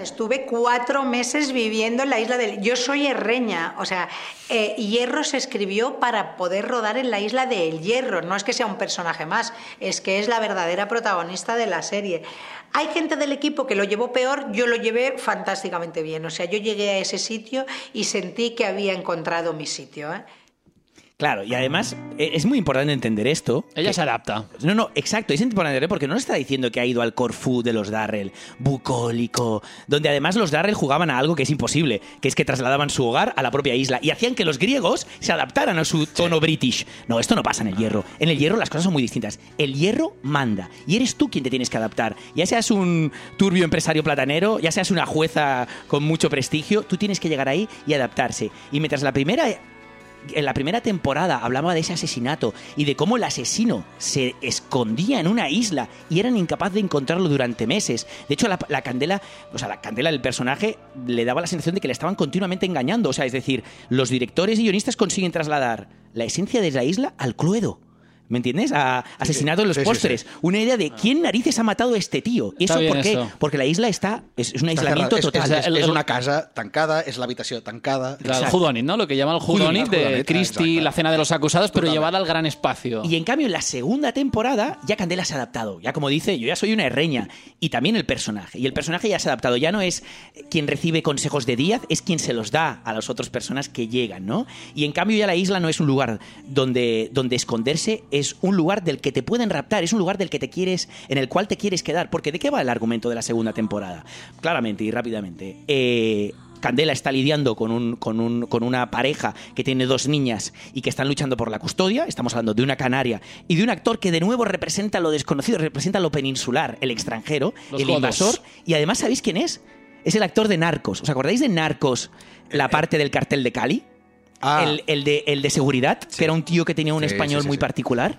Speaker 6: Estuve cuatro meses viviendo en la isla del... Yo soy herreña, o sea, eh, Hierro se escribió para poder rodar en la isla de El Hierro. No es que sea un personaje más, es que es la verdadera protagonista de la serie. Hay gente del equipo que lo llevó peor, yo lo llevé fantásticamente bien. O sea, yo llegué a ese sitio y sentí que había encontrado mi sitio. ¿eh?
Speaker 4: Claro, y además eh, es muy importante entender esto.
Speaker 5: Ella
Speaker 4: que-
Speaker 5: se adapta.
Speaker 4: No, no, exacto, es importante entender porque no nos está diciendo que ha ido al Corfú de los Darrell, bucólico, donde además los Darrell jugaban a algo que es imposible, que es que trasladaban su hogar a la propia isla y hacían que los griegos se adaptaran a su tono british. No, esto no pasa en el hierro. En el hierro las cosas son muy distintas. El hierro manda y eres tú quien te tienes que adaptar. Ya seas un turbio empresario platanero, ya seas una jueza con mucho prestigio, tú tienes que llegar ahí y adaptarse. Y mientras la primera en la primera temporada hablaba de ese asesinato y de cómo el asesino se escondía en una isla y eran incapaces de encontrarlo durante meses. De hecho, la, la candela, o sea, la candela del personaje le daba la sensación de que le estaban continuamente engañando. O sea, es decir, los directores y guionistas consiguen trasladar la esencia de la isla al cluedo. ¿Me entiendes? A asesinato en los
Speaker 3: Sí, sí,
Speaker 4: pósteres.
Speaker 3: sí.
Speaker 4: Una idea de quién narices ha matado a este tío. ¿Y eso por qué?
Speaker 5: eso.
Speaker 4: Porque la isla está. Es, es un aislamiento total.
Speaker 5: El-
Speaker 3: una casa tancada, és l'habitació tancada.
Speaker 5: Claro, el whodunit, ¿no? Lo que llaman el Whodunit, de Christie, la cena de los acusados, pero
Speaker 3: Totalmente.
Speaker 5: llevada al gran espacio.
Speaker 4: Y en cambio, en la segunda temporada, ya Candela se ha adaptado. Ya como dice, yo ya soy una herreña. Y también el personaje. Y el personaje ya se ha adaptado. Ya no es quien recibe consejos de Díaz, es quien se los da a las otras personas que llegan, ¿no? Y en cambio, ya la isla no es un lugar donde, donde esconderse, es un lugar del que te pueden raptar, es un lugar del que te quieres, en el cual te quieres quedar. Porque ¿de qué va el argumento de la segunda temporada? Claramente y rápidamente. Eh, Candela está lidiando con, un, con, un, con una pareja que tiene dos niñas y que están luchando por la custodia. Estamos hablando de una canaria y de un actor que de nuevo representa lo desconocido, representa lo peninsular, el extranjero,
Speaker 5: Los
Speaker 4: el
Speaker 5: godos.
Speaker 4: invasor. Y además, ¿sabéis quién es? Es el actor de Narcos. ¿Os acordáis de Narcos, la parte del cartel de Cali?
Speaker 3: Ah.
Speaker 4: El, el de, el de seguridad, que era un tío que tenía un
Speaker 3: Sí,
Speaker 4: español
Speaker 3: sí, sí,
Speaker 4: muy
Speaker 3: sí.
Speaker 4: particular.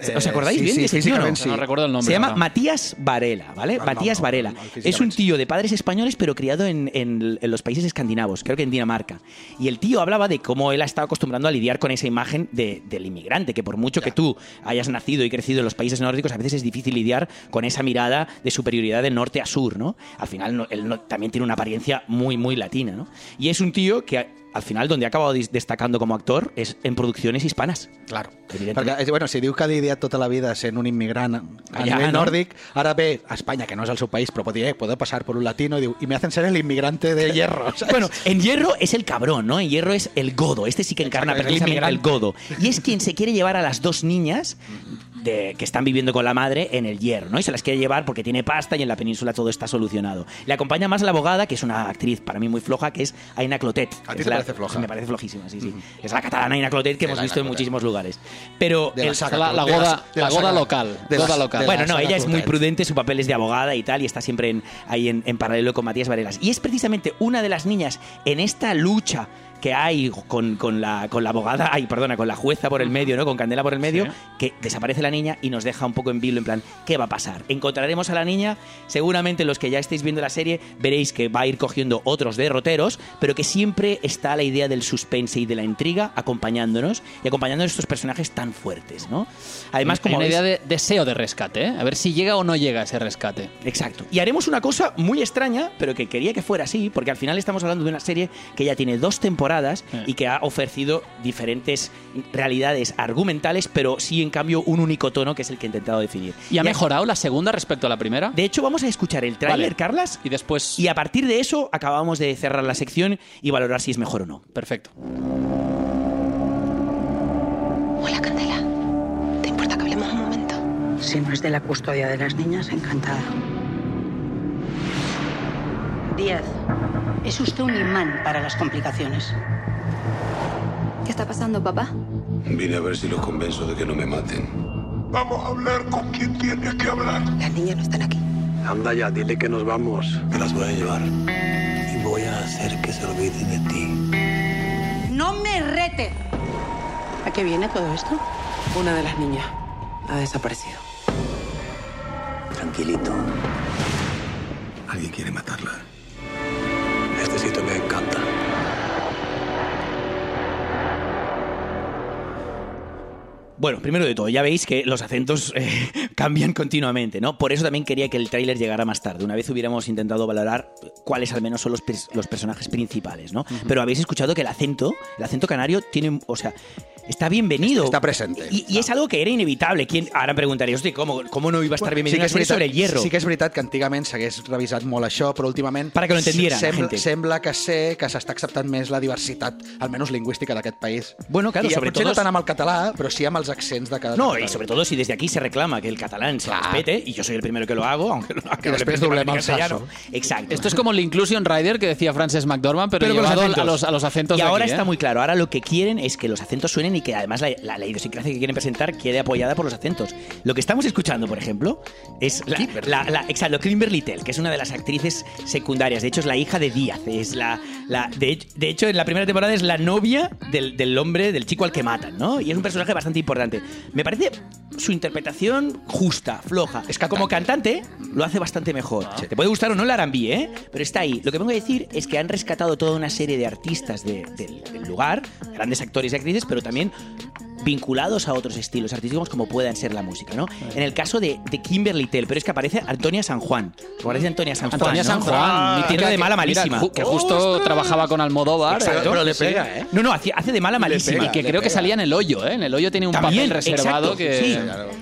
Speaker 3: Eh,
Speaker 4: ¿Os acordáis
Speaker 3: sí,
Speaker 4: bien
Speaker 3: sí,
Speaker 4: de ese tío? no?
Speaker 3: sí.
Speaker 5: No recuerdo el nombre.
Speaker 4: Se llama. Matías Varela, ¿vale?
Speaker 3: Ah,
Speaker 4: Matías
Speaker 3: no, no,
Speaker 4: Varela. es un tío de padres españoles, pero criado en, en- en los países escandinavos, creo que en Dinamarca. Y el tío hablaba de cómo él ha estado acostumbrando a lidiar con esa imagen de- del inmigrante, que por mucho que tú hayas nacido y crecido en los países nórdicos, a veces es difícil lidiar con esa mirada de superioridad de norte a sur, ¿no? Al final, no- él no- también tiene una apariencia muy, muy latina, ¿no? Y es un tío que al final, donde ha acabado destacando como actor es en producciones hispanas.
Speaker 3: Claro. Perquè, eh, bueno, si diu que ha lidiat tota la vida sent un immigrant a
Speaker 4: Allà,
Speaker 3: nivell
Speaker 4: no?
Speaker 3: nòrdic, ara ve a Espanya, que no és el seu país, però pot dir, eh, puedo pasar por un latino, i diu, y me hacen ser el inmigrante de hierro. ¿sabes?
Speaker 4: Bueno, en Hierro es el cabrón, ¿no? En Hierro es el godo. Este sí que encarna
Speaker 3: Exacto, el
Speaker 4: precisamente el
Speaker 3: inmigrante.
Speaker 4: godo. Y es quien se quiere llevar a las dos niñas de- que están viviendo con la madre en el Hierro, ¿no? Y se las quiere llevar porque tiene pasta y en la península todo está solucionado. Le acompaña más la abogada, que es una actriz para mí muy floja, que es Aina Clotet.
Speaker 3: ¿A ti
Speaker 4: Es
Speaker 3: te
Speaker 4: la-
Speaker 3: parece floja?
Speaker 4: Me parece flojísima, sí, sí. Es la catalana Aina Clotet que hemos visto en muchísimos lugares. Pero
Speaker 3: De la
Speaker 4: el-
Speaker 5: La- goda-
Speaker 3: de
Speaker 5: la goda local,
Speaker 3: de
Speaker 5: goda local.
Speaker 4: Bueno, no, ella es muy prudente, su papel es de abogada y tal, y está siempre en- ahí en, en paralelo con Matías Varelas. Y es precisamente una de las niñas en esta lucha que hay con, con la, con la abogada, ay, perdona, con la jueza por el medio, ¿no? Con Candela por el medio,
Speaker 5: Sí.
Speaker 4: que desaparece la niña y nos deja un poco en vilo, en plan, ¿qué va a pasar? ¿Encontraremos a la niña? Seguramente los que ya estéis viendo la serie veréis que va a ir cogiendo otros derroteros, pero que siempre está la idea del suspense y de la intriga acompañándonos y acompañando a estos personajes tan fuertes, ¿no? Además,
Speaker 5: Hay
Speaker 4: como
Speaker 5: una
Speaker 4: veis-
Speaker 5: idea de deseo de rescate, ¿eh? A ver si llega o no llega ese rescate.
Speaker 4: Exacto. Y haremos una cosa muy extraña, pero que quería que fuera así, porque al final estamos hablando de una serie que ya tiene dos temporadas
Speaker 5: Eh.
Speaker 4: y que ha ofrecido diferentes realidades argumentales, pero sí, en cambio, un único tono que es el que he intentado definir.
Speaker 5: ¿Y ha mejorado la segunda respecto a la primera?
Speaker 4: De hecho, vamos a escuchar el tráiler,
Speaker 5: Vale.
Speaker 4: Carlas,
Speaker 5: Y después...
Speaker 4: y a partir de eso acabamos de cerrar la sección y valorar si es mejor o no.
Speaker 5: Perfecto.
Speaker 7: Hola, Candela. ¿Te importa que hablemos un momento?
Speaker 8: Si no es de la custodia de las niñas, encantada. Díaz, es usted un imán para las complicaciones.
Speaker 7: ¿Qué está pasando, papá?
Speaker 9: Vine a ver si los convenzo de que no me maten. Vamos a hablar con quien tiene que hablar.
Speaker 7: Las niñas no están aquí.
Speaker 9: Anda ya, dile que nos vamos. Me las voy a llevar. Y voy a hacer que se olviden de ti.
Speaker 8: ¡No me rete! ¿A qué viene todo esto?
Speaker 10: Una de las niñas ha desaparecido.
Speaker 9: Tranquilito. Alguien quiere matarla. け止めんかった。
Speaker 4: Bueno, primero de todo, ya veis que los acentos eh, cambian continuamente, ¿no? Por eso también quería que el tráiler llegara más tarde. Una vez hubiéramos intentado valorar cuáles al menos son los, los personajes principales, ¿no? Pero habéis escuchado que el acento, el acento canario tiene, o sea, está bienvenido.
Speaker 3: Está presente.
Speaker 4: Y, y es algo que era inevitable. ¿Quién, ahora preguntaríais, hostia, ¿cómo, ¿cómo no iba a estar bienvenido
Speaker 3: que
Speaker 4: una serie sobre el hierro?
Speaker 3: Sí que és veritat que antigament s'hagués revisat molt això, però últimament...
Speaker 4: Para que lo entendieran la
Speaker 3: sembla,
Speaker 4: gente.
Speaker 3: sembla que sé que s'està acceptant més la diversitat, almenys lingüística d'aquest país.
Speaker 4: Bueno, claro,
Speaker 3: I
Speaker 4: sobre
Speaker 3: potser
Speaker 4: todo-
Speaker 3: no tant amb el català, però sí amb els accents de cada
Speaker 4: No, y sobre todo si desde aquí se reclama que el catalán se respete, y yo soy el primero que lo hago, aunque, lo- le
Speaker 3: después
Speaker 4: preste para
Speaker 3: doblem
Speaker 4: mi
Speaker 3: el
Speaker 4: castellano.
Speaker 3: sasso.
Speaker 4: Exacto.
Speaker 5: Esto es como el Inclusion Rider que decía Frances McDormand, pero,
Speaker 4: Pero los
Speaker 5: llevado
Speaker 4: acentos.
Speaker 5: a los, a los acentos
Speaker 4: Y
Speaker 5: de
Speaker 4: ahora
Speaker 5: aquí,
Speaker 4: está
Speaker 5: ¿eh?
Speaker 4: muy claro. Ahora lo que quieren es que los acentos suenen y que además la, la, la idiosincrasia que quieren presentar quede apoyada por los acentos. Lo que estamos escuchando, por ejemplo, es la, la, la- exacto, Kimberly Tell, que es una de las actrices secundarias. De hecho, es la hija de Díaz. Es la, la, de, hecho- de hecho, en la primera temporada es la novia del, del hombre, del chico al que matan, ¿no? Y es un personaje bastante importante. Me parece su interpretación justa, floja.
Speaker 3: Es cantante.
Speaker 4: Como cantante, lo hace bastante mejor. Te puede gustar o no el R&B, ¿eh? Pero está ahí. Lo que vengo a decir es que han rescatado toda una serie de artistas de- del, del lugar, grandes actores y actrices, pero también vinculados a otros estilos artísticos como puedan ser la música, ¿no? En el caso de, de Kimberly Tell, pero es que aparece Antonia San Juan. ¿Os acordáis de Antonia San Juan?
Speaker 5: Antonia
Speaker 4: no?
Speaker 5: San Juan,
Speaker 4: mi
Speaker 5: mítica
Speaker 4: tierra de mala malísima.
Speaker 5: que justo trabajaba con Almodóvar.
Speaker 4: Exacto.
Speaker 3: Pero le pega, ¿eh?
Speaker 4: No, no, hace, hace de mala malísima.
Speaker 5: Y que creo que salía en el hoyo, ¿eh? En el hoyo tiene un
Speaker 4: También,
Speaker 5: papel reservado
Speaker 4: exacto,
Speaker 5: que,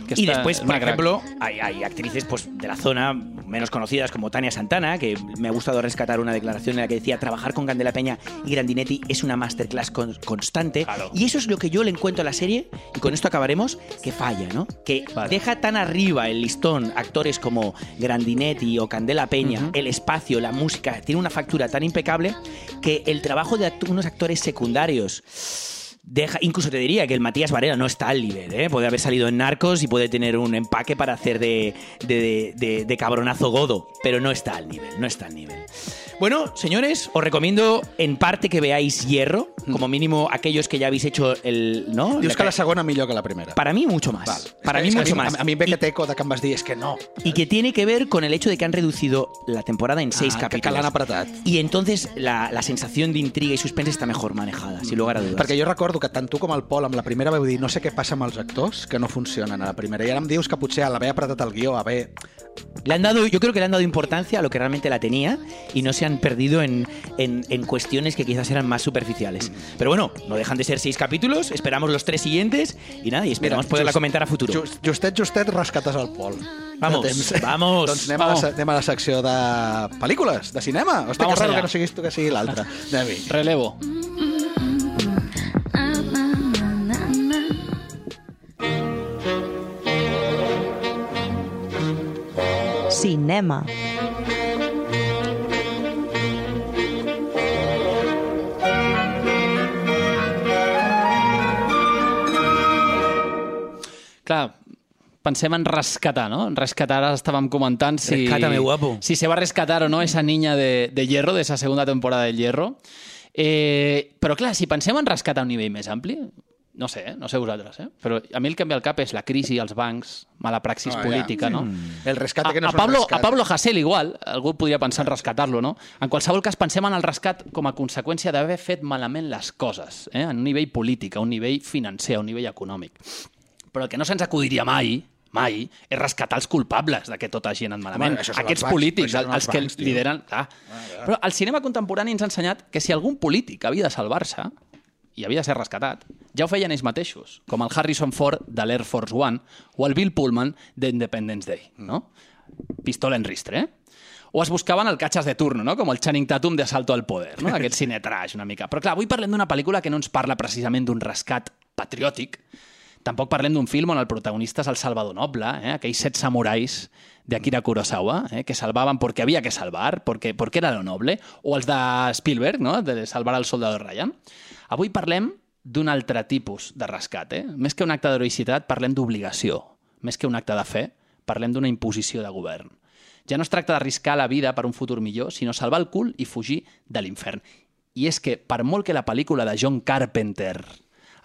Speaker 4: sí.
Speaker 5: que
Speaker 4: y después,
Speaker 5: es
Speaker 4: por ejemplo, hay, hay actrices pues, de la zona menos conocidas como Tania Santana, que me ha gustado rescatar una declaración en la que decía trabajar con Candela Peña y Grandinetti es una masterclass con- constante. Y eso es lo que yo le encuentro a la serie serie, y con esto acabaremos, que falla, ¿no? Que deja tan arriba el listón actores como Grandinetti o Candela Peña, el espacio, la música, tiene una factura tan impecable que el trabajo de act- unos actores secundarios deja, incluso te diría que el Matías Varela no está al nivel, ¿eh? Puede haber salido en Narcos y puede tener un empaque para hacer de, de, de- de cabronazo godo, pero no está al nivel, no está al nivel. Bueno, señores, os recomiendo en parte que veáis Hierro, como mínimo aquellos que ya habéis hecho el... ¿no?
Speaker 3: Dius que la segona millor que la primera.
Speaker 4: Para mí mucho más.
Speaker 3: Val.
Speaker 4: Para mí
Speaker 3: que
Speaker 4: mucho
Speaker 3: a
Speaker 4: más.
Speaker 3: A, em ve que teco de que em vas dir és que no.
Speaker 4: Y que tiene que ver con el hecho de que han reducido la temporada en seis
Speaker 3: Ah, que- que
Speaker 4: capítulos.
Speaker 3: apretat.
Speaker 4: Y entonces la, la sensación de intriga y suspense está mejor manejada, sin lugar a dudas.
Speaker 3: Perquè jo recordo que tant tu com el Pol amb la primera veu dir no sé què passa amb els actors que no funcionen a la primera. I ara em dius que potser a l'haver apretat el guió, haver...
Speaker 4: Le han dado, yo creo que le han dado importancia a lo que realmente la tenía y no se han perdido en, en- en cuestiones que quizás eran más superficiales. Pero bueno, no dejan de ser seis capítulos, esperamos los tres siguientes y nada, y esperamos poderla
Speaker 3: just-
Speaker 4: comentar a futuro.
Speaker 3: Just, justet, justet, rescates el Pol.
Speaker 4: Vamos, vamos,
Speaker 3: doncs anem,
Speaker 4: vamos.
Speaker 3: A la, anem a la secció de pel·lícules, de cinema. Hòstia,
Speaker 5: Vamos
Speaker 3: que raro
Speaker 5: allá.
Speaker 3: que no siguis tu que sigui l'altre.
Speaker 5: Relevo.
Speaker 1: Cinema.
Speaker 5: Pensem en rescatar, ¿no? En rescatar, ahora estábamos comentando si...
Speaker 4: Rescátame, guapo.
Speaker 5: Si se va a rescatar o no esa niña de, de Hierro, de esa segunda temporada del Hierro. Eh, però clar, si pensem en rescatar a un nivell més ampli, no sé, eh? no sé vosaltres, eh? però a mi el que em ve al cap és la crisi, els bancs, mala praxis
Speaker 3: ja.
Speaker 5: política, no?
Speaker 3: El rescate que no
Speaker 5: a,
Speaker 3: és
Speaker 5: a, Pablo,
Speaker 3: un rescat.
Speaker 5: a Pablo Hasél igual, algú podria pensar en rescatar-lo, no? En qualsevol cas, pensem en el rescat com a conseqüència d'haver fet malament les coses, eh? en un nivell polític, a un nivell financer, a un nivell econòmic. Però el que no se'ns acudiria mai, mai, és rescatar els culpables de que tot hagi anat malament.
Speaker 3: Home,
Speaker 5: Aquests
Speaker 3: bancs,
Speaker 5: polítics, els,
Speaker 3: els
Speaker 5: que
Speaker 3: bancs,
Speaker 5: lideren... Clar. Però el cinema contemporani ens ha ensenyat que si algun polític havia de salvar-se, i havia de ser rescatat, ja ho feien ells mateixos, com el Harrison Ford de l'Air Force One o el Bill Pullman d'Independence Day, no? Pistola en ristre, eh? O es buscaven el catxes de turno, no? com el Channing Tatum de Salto al Poder, no? aquest cine trash una mica. Però clar, avui parlem d'una pel·lícula que no ens parla precisament d'un rescat patriòtic, tampoc parlem d'un film on el protagonista és el Salvador Noble, eh? aquells set samurais d'Akira Kurosawa, eh? que salvaven perquè havia que salvar, perquè, perquè era lo noble, o els de Spielberg, no? de salvar el soldado Ryan. Avui parlem d'un altre tipus de rescat. Eh? Més que un acte d'heroïcitat, parlem d'obligació. Més que un acte de fe, parlem d'una imposició de govern. Ja no es tracta d'arriscar la vida per un futur millor, sinó salvar el cul i fugir de l'infern. I és que, per molt que la pel·lícula de John Carpenter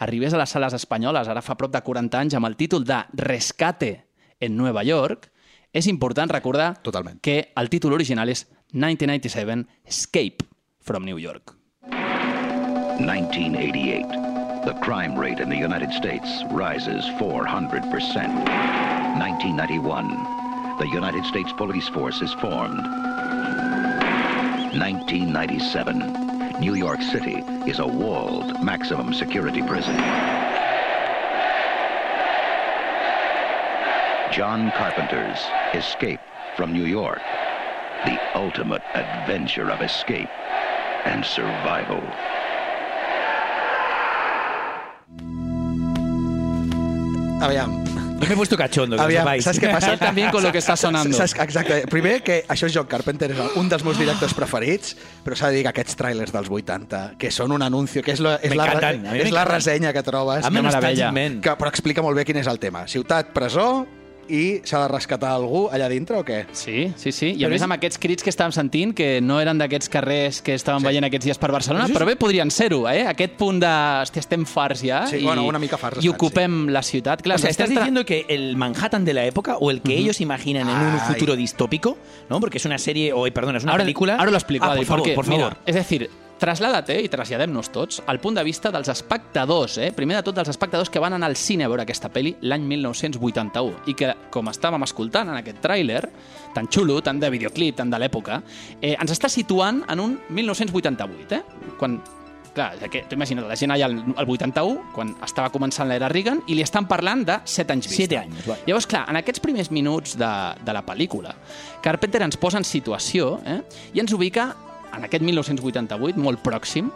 Speaker 5: arribés a les sales espanyoles ara fa prop de 40 anys amb el títol de Rescate en Nueva York, és important recordar
Speaker 3: Totalment.
Speaker 5: que el títol original és 1997 Escape from New York.
Speaker 11: 1988. The crime rate in the United States rises 400%. 1991. The United States Police Force is formed. 1997. New York City is a walled maximum security prison. John Carpenter's Escape from New York. The ultimate adventure of escape and survival.
Speaker 3: Aviam.
Speaker 4: Yo me he puesto cachondo, que
Speaker 3: Aviam, què passa?
Speaker 5: Él también con lo que está sonando.
Speaker 3: Saps, exacte. Primer, que això és John Carpenter, és un dels meus directors preferits, però s'ha de dir que aquests trailers dels 80, que són un anuncio, que és la, és la,
Speaker 4: mi
Speaker 3: és la ressenya que trobes,
Speaker 4: a
Speaker 5: meravella.
Speaker 4: man.
Speaker 3: que, però explica molt bé quin és el tema. Ciutat, presó, i s'ha de rescatar algú allà dintre o què?
Speaker 5: Sí, sí, sí. I a
Speaker 3: Però
Speaker 5: més
Speaker 3: és-
Speaker 5: amb aquests crits que estàvem sentint, que no eren d'aquests carrers que estàvem
Speaker 3: Sí.
Speaker 5: veient aquests dies per Barcelona,
Speaker 3: Sí, sí.
Speaker 5: però bé podrien ser-ho, eh? Aquest punt de... Hòstia, estem farts ja
Speaker 3: Sí,
Speaker 5: i,
Speaker 3: bueno, una mica farts
Speaker 5: i
Speaker 3: estan,
Speaker 5: ocupem la ciutat. Clar,
Speaker 4: O sea, estás
Speaker 5: tra-
Speaker 4: diciendo que el Manhattan de la época o el que ellos imaginan en un
Speaker 3: Ay.
Speaker 4: futuro distópico, ¿no? Porque es una serie, o perdón, es una
Speaker 5: Ahora-
Speaker 4: película.
Speaker 5: Ahora lo explico,
Speaker 4: Ah,
Speaker 5: Adi,
Speaker 4: por favor, por favor.
Speaker 5: Mira, és a traslada't i traslladem-nos tots al punt de vista dels espectadors, eh? primer de tot dels espectadors que van anar al cine a veure aquesta pel·li l'any 1981 i que, com estàvem escoltant en aquest tràiler, tan xulo, tan de videoclip, tan de l'època, eh, ens està situant en un 1988, eh? quan Clar, tu imagina't, la gent allà al, al 81, quan estava començant l'era Reagan, i li estan parlant de 7 anys vista.
Speaker 4: Siete años, vale.
Speaker 5: Llavors, clar, en aquests primers minuts de, de la pel·lícula, Carpenter ens posa en situació eh, i ens ubica en aquest 1988, molt pròxim,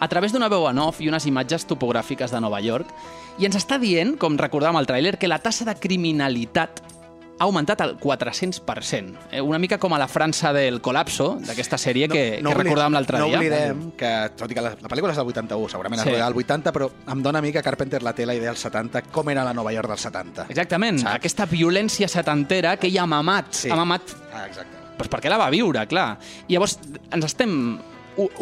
Speaker 5: a través d'una veu en off i unes imatges topogràfiques de Nova York, i ens està dient, com recordàvem al tràiler, que la tassa de criminalitat ha augmentat al 400%. Eh, una mica com a la França del col·lapso, d'aquesta sèrie que, que
Speaker 3: obli-
Speaker 5: recordàvem l'altre
Speaker 3: no
Speaker 5: dia.
Speaker 3: oblidem que, tot i que la, la pel·lícula és del 81, segurament
Speaker 5: Sí.
Speaker 3: rodava al 80, però em dona a mi que Carpenter la té la idea dels 70, com era la Nova York dels 70.
Speaker 5: Exactament,
Speaker 3: Saps?
Speaker 5: aquesta violència setantera que ell ha mamat.
Speaker 3: Sí.
Speaker 5: Ha mamat
Speaker 3: Ah, exacte.
Speaker 5: Doncs perquè la va viure, clar. I llavors ens estem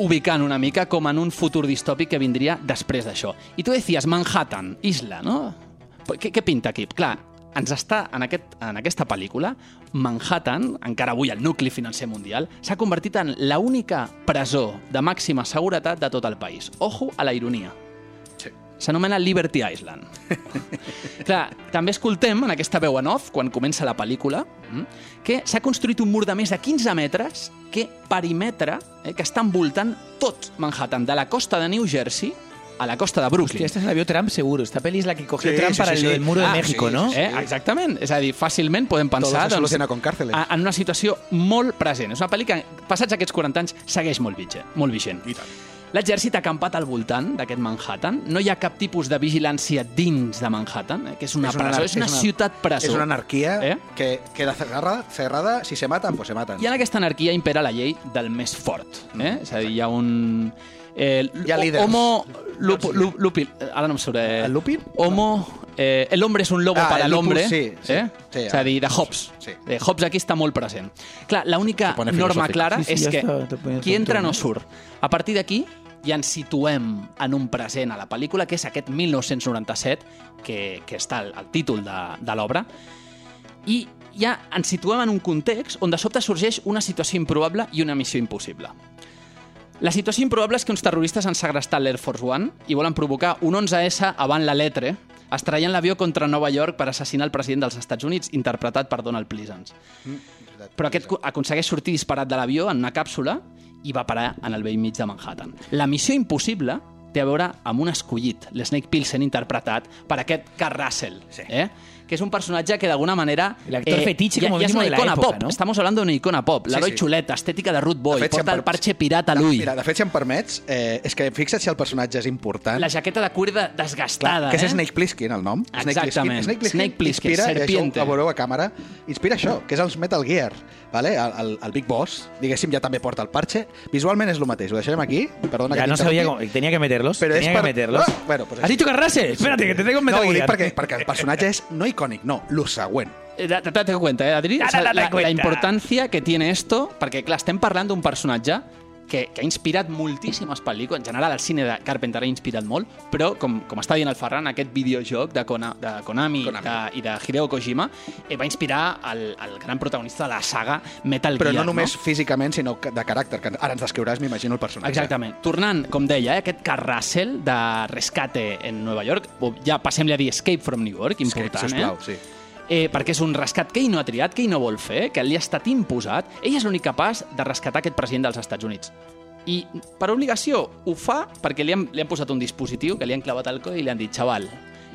Speaker 5: ubicant una mica com en un futur distòpic que vindria després d'això. I tu deies Manhattan, isla, no? Què, què pinta aquí? Clar, ens està, en, aquest, en aquesta pel·lícula, Manhattan, encara avui el nucli financer mundial, s'ha convertit en la única presó de màxima seguretat de tot el país. Ojo a la ironia. S'anomena Liberty Island. Clar, també escoltem en aquesta veu en off, quan comença la pel·lícula, mm, que s'ha construït un mur de més de 15 metres que perimetra, eh, que està envoltant tot Manhattan, de la costa de New Jersey a la costa de Brooklyn.
Speaker 4: Hostia, esta se la vio Trump seguro. Esta peli es la que cogió
Speaker 3: Sí,
Speaker 4: Trump
Speaker 3: sí,
Speaker 4: para
Speaker 3: sí,
Speaker 4: lo
Speaker 3: sí.
Speaker 4: del muro de
Speaker 3: Ah,
Speaker 4: México,
Speaker 3: sí,
Speaker 4: ¿no?
Speaker 3: sí,
Speaker 5: Eh, exactament. És a dir, fàcilment podem pensar
Speaker 3: soluciona con cárceles.
Speaker 5: a- en una situació molt present. És una pel·li que, passats aquests 40 anys, segueix molt vigent. Molt vigent.
Speaker 3: I tant.
Speaker 5: L'exèrcit ha acampat al voltant d'aquest Manhattan. No hi ha cap tipus de vigilància dins de Manhattan, eh, que és una, presó,
Speaker 3: anar-
Speaker 5: és una, ciutat presó.
Speaker 3: És una anarquia
Speaker 5: Eh?
Speaker 3: que queda cerrada, cerrada, si se matan, pues se matan.
Speaker 5: I en aquesta anarquia impera la llei del més fort. Eh? És a dir, hi ha un... Eh,
Speaker 3: Hi ha líders.
Speaker 5: Homo... Lup, lup, lupi, ara no em surt... Eh,
Speaker 3: El lupi?
Speaker 5: Homo... Eh, el hombre es un lobo
Speaker 3: Ah,
Speaker 5: para
Speaker 3: el
Speaker 5: el
Speaker 3: lupus,
Speaker 5: hombre.
Speaker 3: sí, sí,
Speaker 5: eh?
Speaker 3: sí,
Speaker 5: és a dir, de Hobbes.
Speaker 3: Sí.
Speaker 5: Eh, Hobbes aquí està molt present. Clar, l'única norma clara
Speaker 4: Sí, sí,
Speaker 5: és
Speaker 4: ja
Speaker 5: que
Speaker 4: està,
Speaker 5: qui entra no
Speaker 4: no?
Speaker 5: surt. A partir d'aquí ja ens situem en un present a la pel·lícula, que és aquest 1997, que, que està al, al títol de, de l'obra, i ja ens situem en un context on de sobte sorgeix una situació improbable i una missió impossible. La situació improbable és que uns terroristes han segrestat l'Air Force One i volen provocar un 11S avant la letre, estrellant l'avió contra Nova York per assassinar el president dels Estats Units, interpretat per Donald Pleasance. Però aquest co- aconsegueix sortir disparat de l'avió en una càpsula i va parar en el vell mig de Manhattan. La missió impossible té a veure amb un escollit, l'Snake Pilsen interpretat per aquest Carl Russell, sí. eh? Que és un personatge que d'alguna manera...
Speaker 4: El actor fetiche
Speaker 5: ja,
Speaker 4: como
Speaker 5: ja és
Speaker 4: mínimo
Speaker 5: una
Speaker 4: de la
Speaker 5: icona
Speaker 4: época,
Speaker 5: pop,
Speaker 4: ¿no?
Speaker 5: estamos hablando d'una icona pop, l'heroi
Speaker 3: sí.
Speaker 5: xuleta, estètica de Root Boy,
Speaker 3: De fet, si
Speaker 5: porta
Speaker 3: em
Speaker 5: el
Speaker 3: per-
Speaker 5: parxe pirata a l'ull,
Speaker 3: Mira, de fet, si em permets, eh, és que fixa't si el personatge és important.
Speaker 5: la jaqueta de cuir de- desgastada,
Speaker 3: que és
Speaker 5: eh?
Speaker 3: Snake Plissken, el nom.
Speaker 5: Exactament.
Speaker 3: Snake Plissken,
Speaker 5: Snake Plissken,
Speaker 3: inspira, i
Speaker 5: serpiente.
Speaker 3: això ho veureu a càmera, inspira això, que és els Metal Gear. Vale? El, el, el Big Boss, diguéssim, ja també porta el parche. Visualment és el mateix, ho deixarem aquí. Perdona
Speaker 4: Ya
Speaker 3: que
Speaker 4: no sabía
Speaker 3: t'interrompi.
Speaker 4: cómo... Tenía que meterlos.
Speaker 3: Però és
Speaker 4: tenía
Speaker 3: per-
Speaker 4: que meterlos.
Speaker 3: Ah, bueno, pues
Speaker 4: ¿Has dicho Carrase? Espérate, que te tengo en
Speaker 3: No,
Speaker 4: Metal
Speaker 3: ho dic
Speaker 4: Gear.
Speaker 3: perquè, perquè el personatge és no icònic, no, següent.
Speaker 5: Eh, da- Date cuenta, eh, Adri? Sea, la, importància que tiene esto, perquè, clar, estem parlant d'un personatge que, que ha inspirat moltíssimes pel·lícules. En general, el cine de Carpenter ha inspirat molt, però, com, com està dient el Ferran, aquest videojoc de, Kona, de Konami,
Speaker 3: Konami.
Speaker 5: De, i de Hideo Kojima eh, va inspirar el, el gran protagonista de la saga Metal
Speaker 3: Però
Speaker 5: Gear.
Speaker 3: no només físicament, sinó de caràcter, que ara ens descriuràs, m'imagino, el personatge.
Speaker 5: Exactament. Tornant, com deia, eh, aquest carrasel de rescate en Nova York, o ja passem-li a dir Escape from New York,
Speaker 3: Escape,
Speaker 5: important,
Speaker 3: sisplau,
Speaker 5: eh?
Speaker 3: sí.
Speaker 5: Eh, perquè és un rescat que ell no ha triat, que ell no vol fer, que li ha estat imposat. Ell és l'únic capaç de rescatar aquest president dels Estats Units. I per obligació ho fa perquè li han, li han posat un dispositiu que li han clavat al coll i li han dit, chaval,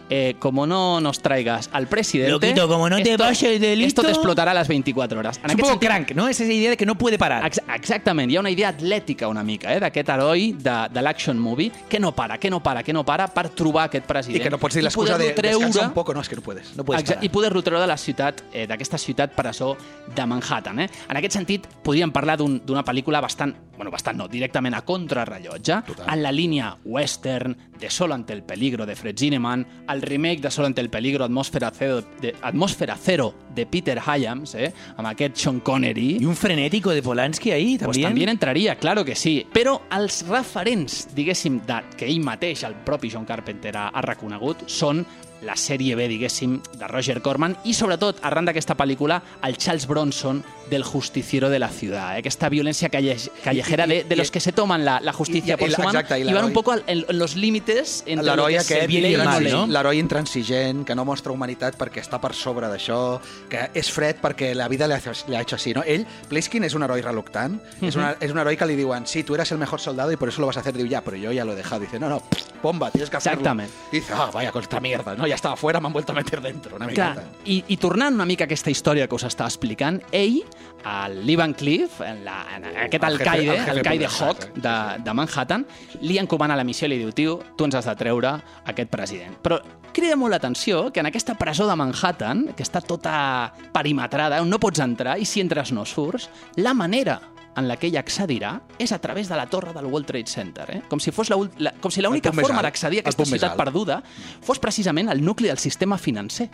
Speaker 5: eh, como no nos traigas al presidente...
Speaker 4: Loquito, como no te pases de listo-
Speaker 5: Esto te explotará a las 24 horas.
Speaker 4: Es un poco crank, ¿no? Es esa idea de que no puede parar.
Speaker 5: Ex exactament, hi ha una idea atlètica una mica, eh, d'aquest heroi de, de l'action movie que no para, que no para, que no para per trobar aquest president.
Speaker 3: I que no pots dir l'excusa de
Speaker 5: poder-lo
Speaker 3: descansa un poco, no, és que no puedes. No puedes parar.
Speaker 5: I poder-lo treure de la ciutat, eh, d'aquesta ciutat presó de Manhattan. Eh? En aquest sentit, podríem parlar d'un- d'una pel·lícula bastant, bueno, bastant no, directament a contrarrellotge,
Speaker 3: Total.
Speaker 5: en la línia western de Solo ante el peligro de Fred Zinnemann, el remake de Solo ante el peligro Atmósfera Cero de, Atmósfera Cero de Peter Hyams, eh? amb aquest Sean Connery.
Speaker 4: Y un frenético de Polanski ahí
Speaker 5: Pues
Speaker 4: también.
Speaker 5: també entraria, claro que sí. Però els referents, diguéssim, de, que ell mateix, el propi John Carpenter, ha, ha reconegut, són la sèrie B, diguéssim, de Roger Corman i, sobretot, arran d'aquesta pel·lícula, el Charles Bronson del justiciero de la ciudad. Eh? Aquesta violència calle callejera de, de los que se toman la, la justicia
Speaker 3: i-
Speaker 5: por
Speaker 3: i-
Speaker 5: su mano
Speaker 3: exacte, i
Speaker 5: y van un poco al- en, en los límites entre lo que bien y el mal, no?
Speaker 3: l'heroi intransigent, que no mostra humanitat perquè està per sobre d'això, que és fred perquè la vida le ha, le ha hecho así, ¿no? Ell, Pliskin, és un heroi reluctant, és, una, és un heroi que li diuen, sí, tú eras el mejor soldado y por eso lo vas a hacer. Diu, ya, pero yo ya lo he dejado. Dice, no, no, bomba, tienes que hacerlo.
Speaker 5: Exactament.
Speaker 3: Dice, ah, vaya, con esta mierda, ¿no? ya estaba fuera, me han vuelto a meter dentro. Una
Speaker 5: Clar,
Speaker 3: miqueta.
Speaker 5: i, i tornant una mica a aquesta història que us estava explicant, ell, el Lee Van Cleef, en la, en aquest alcaide,
Speaker 3: el
Speaker 5: alcaide Hawk de, de Manhattan, li encomana la missió i li diu, tio, tu ens has de treure aquest president. Però crida molt l'atenció que en aquesta presó de Manhattan, que està tota perimetrada, on no pots entrar i si entres no surts, la manera en la que ell accedirà és a través de la torre del World Trade Center, eh? com si fos la, la, com si l'única forma d'accedir a aquesta ciutat perduda fos precisament el nucli del sistema financer.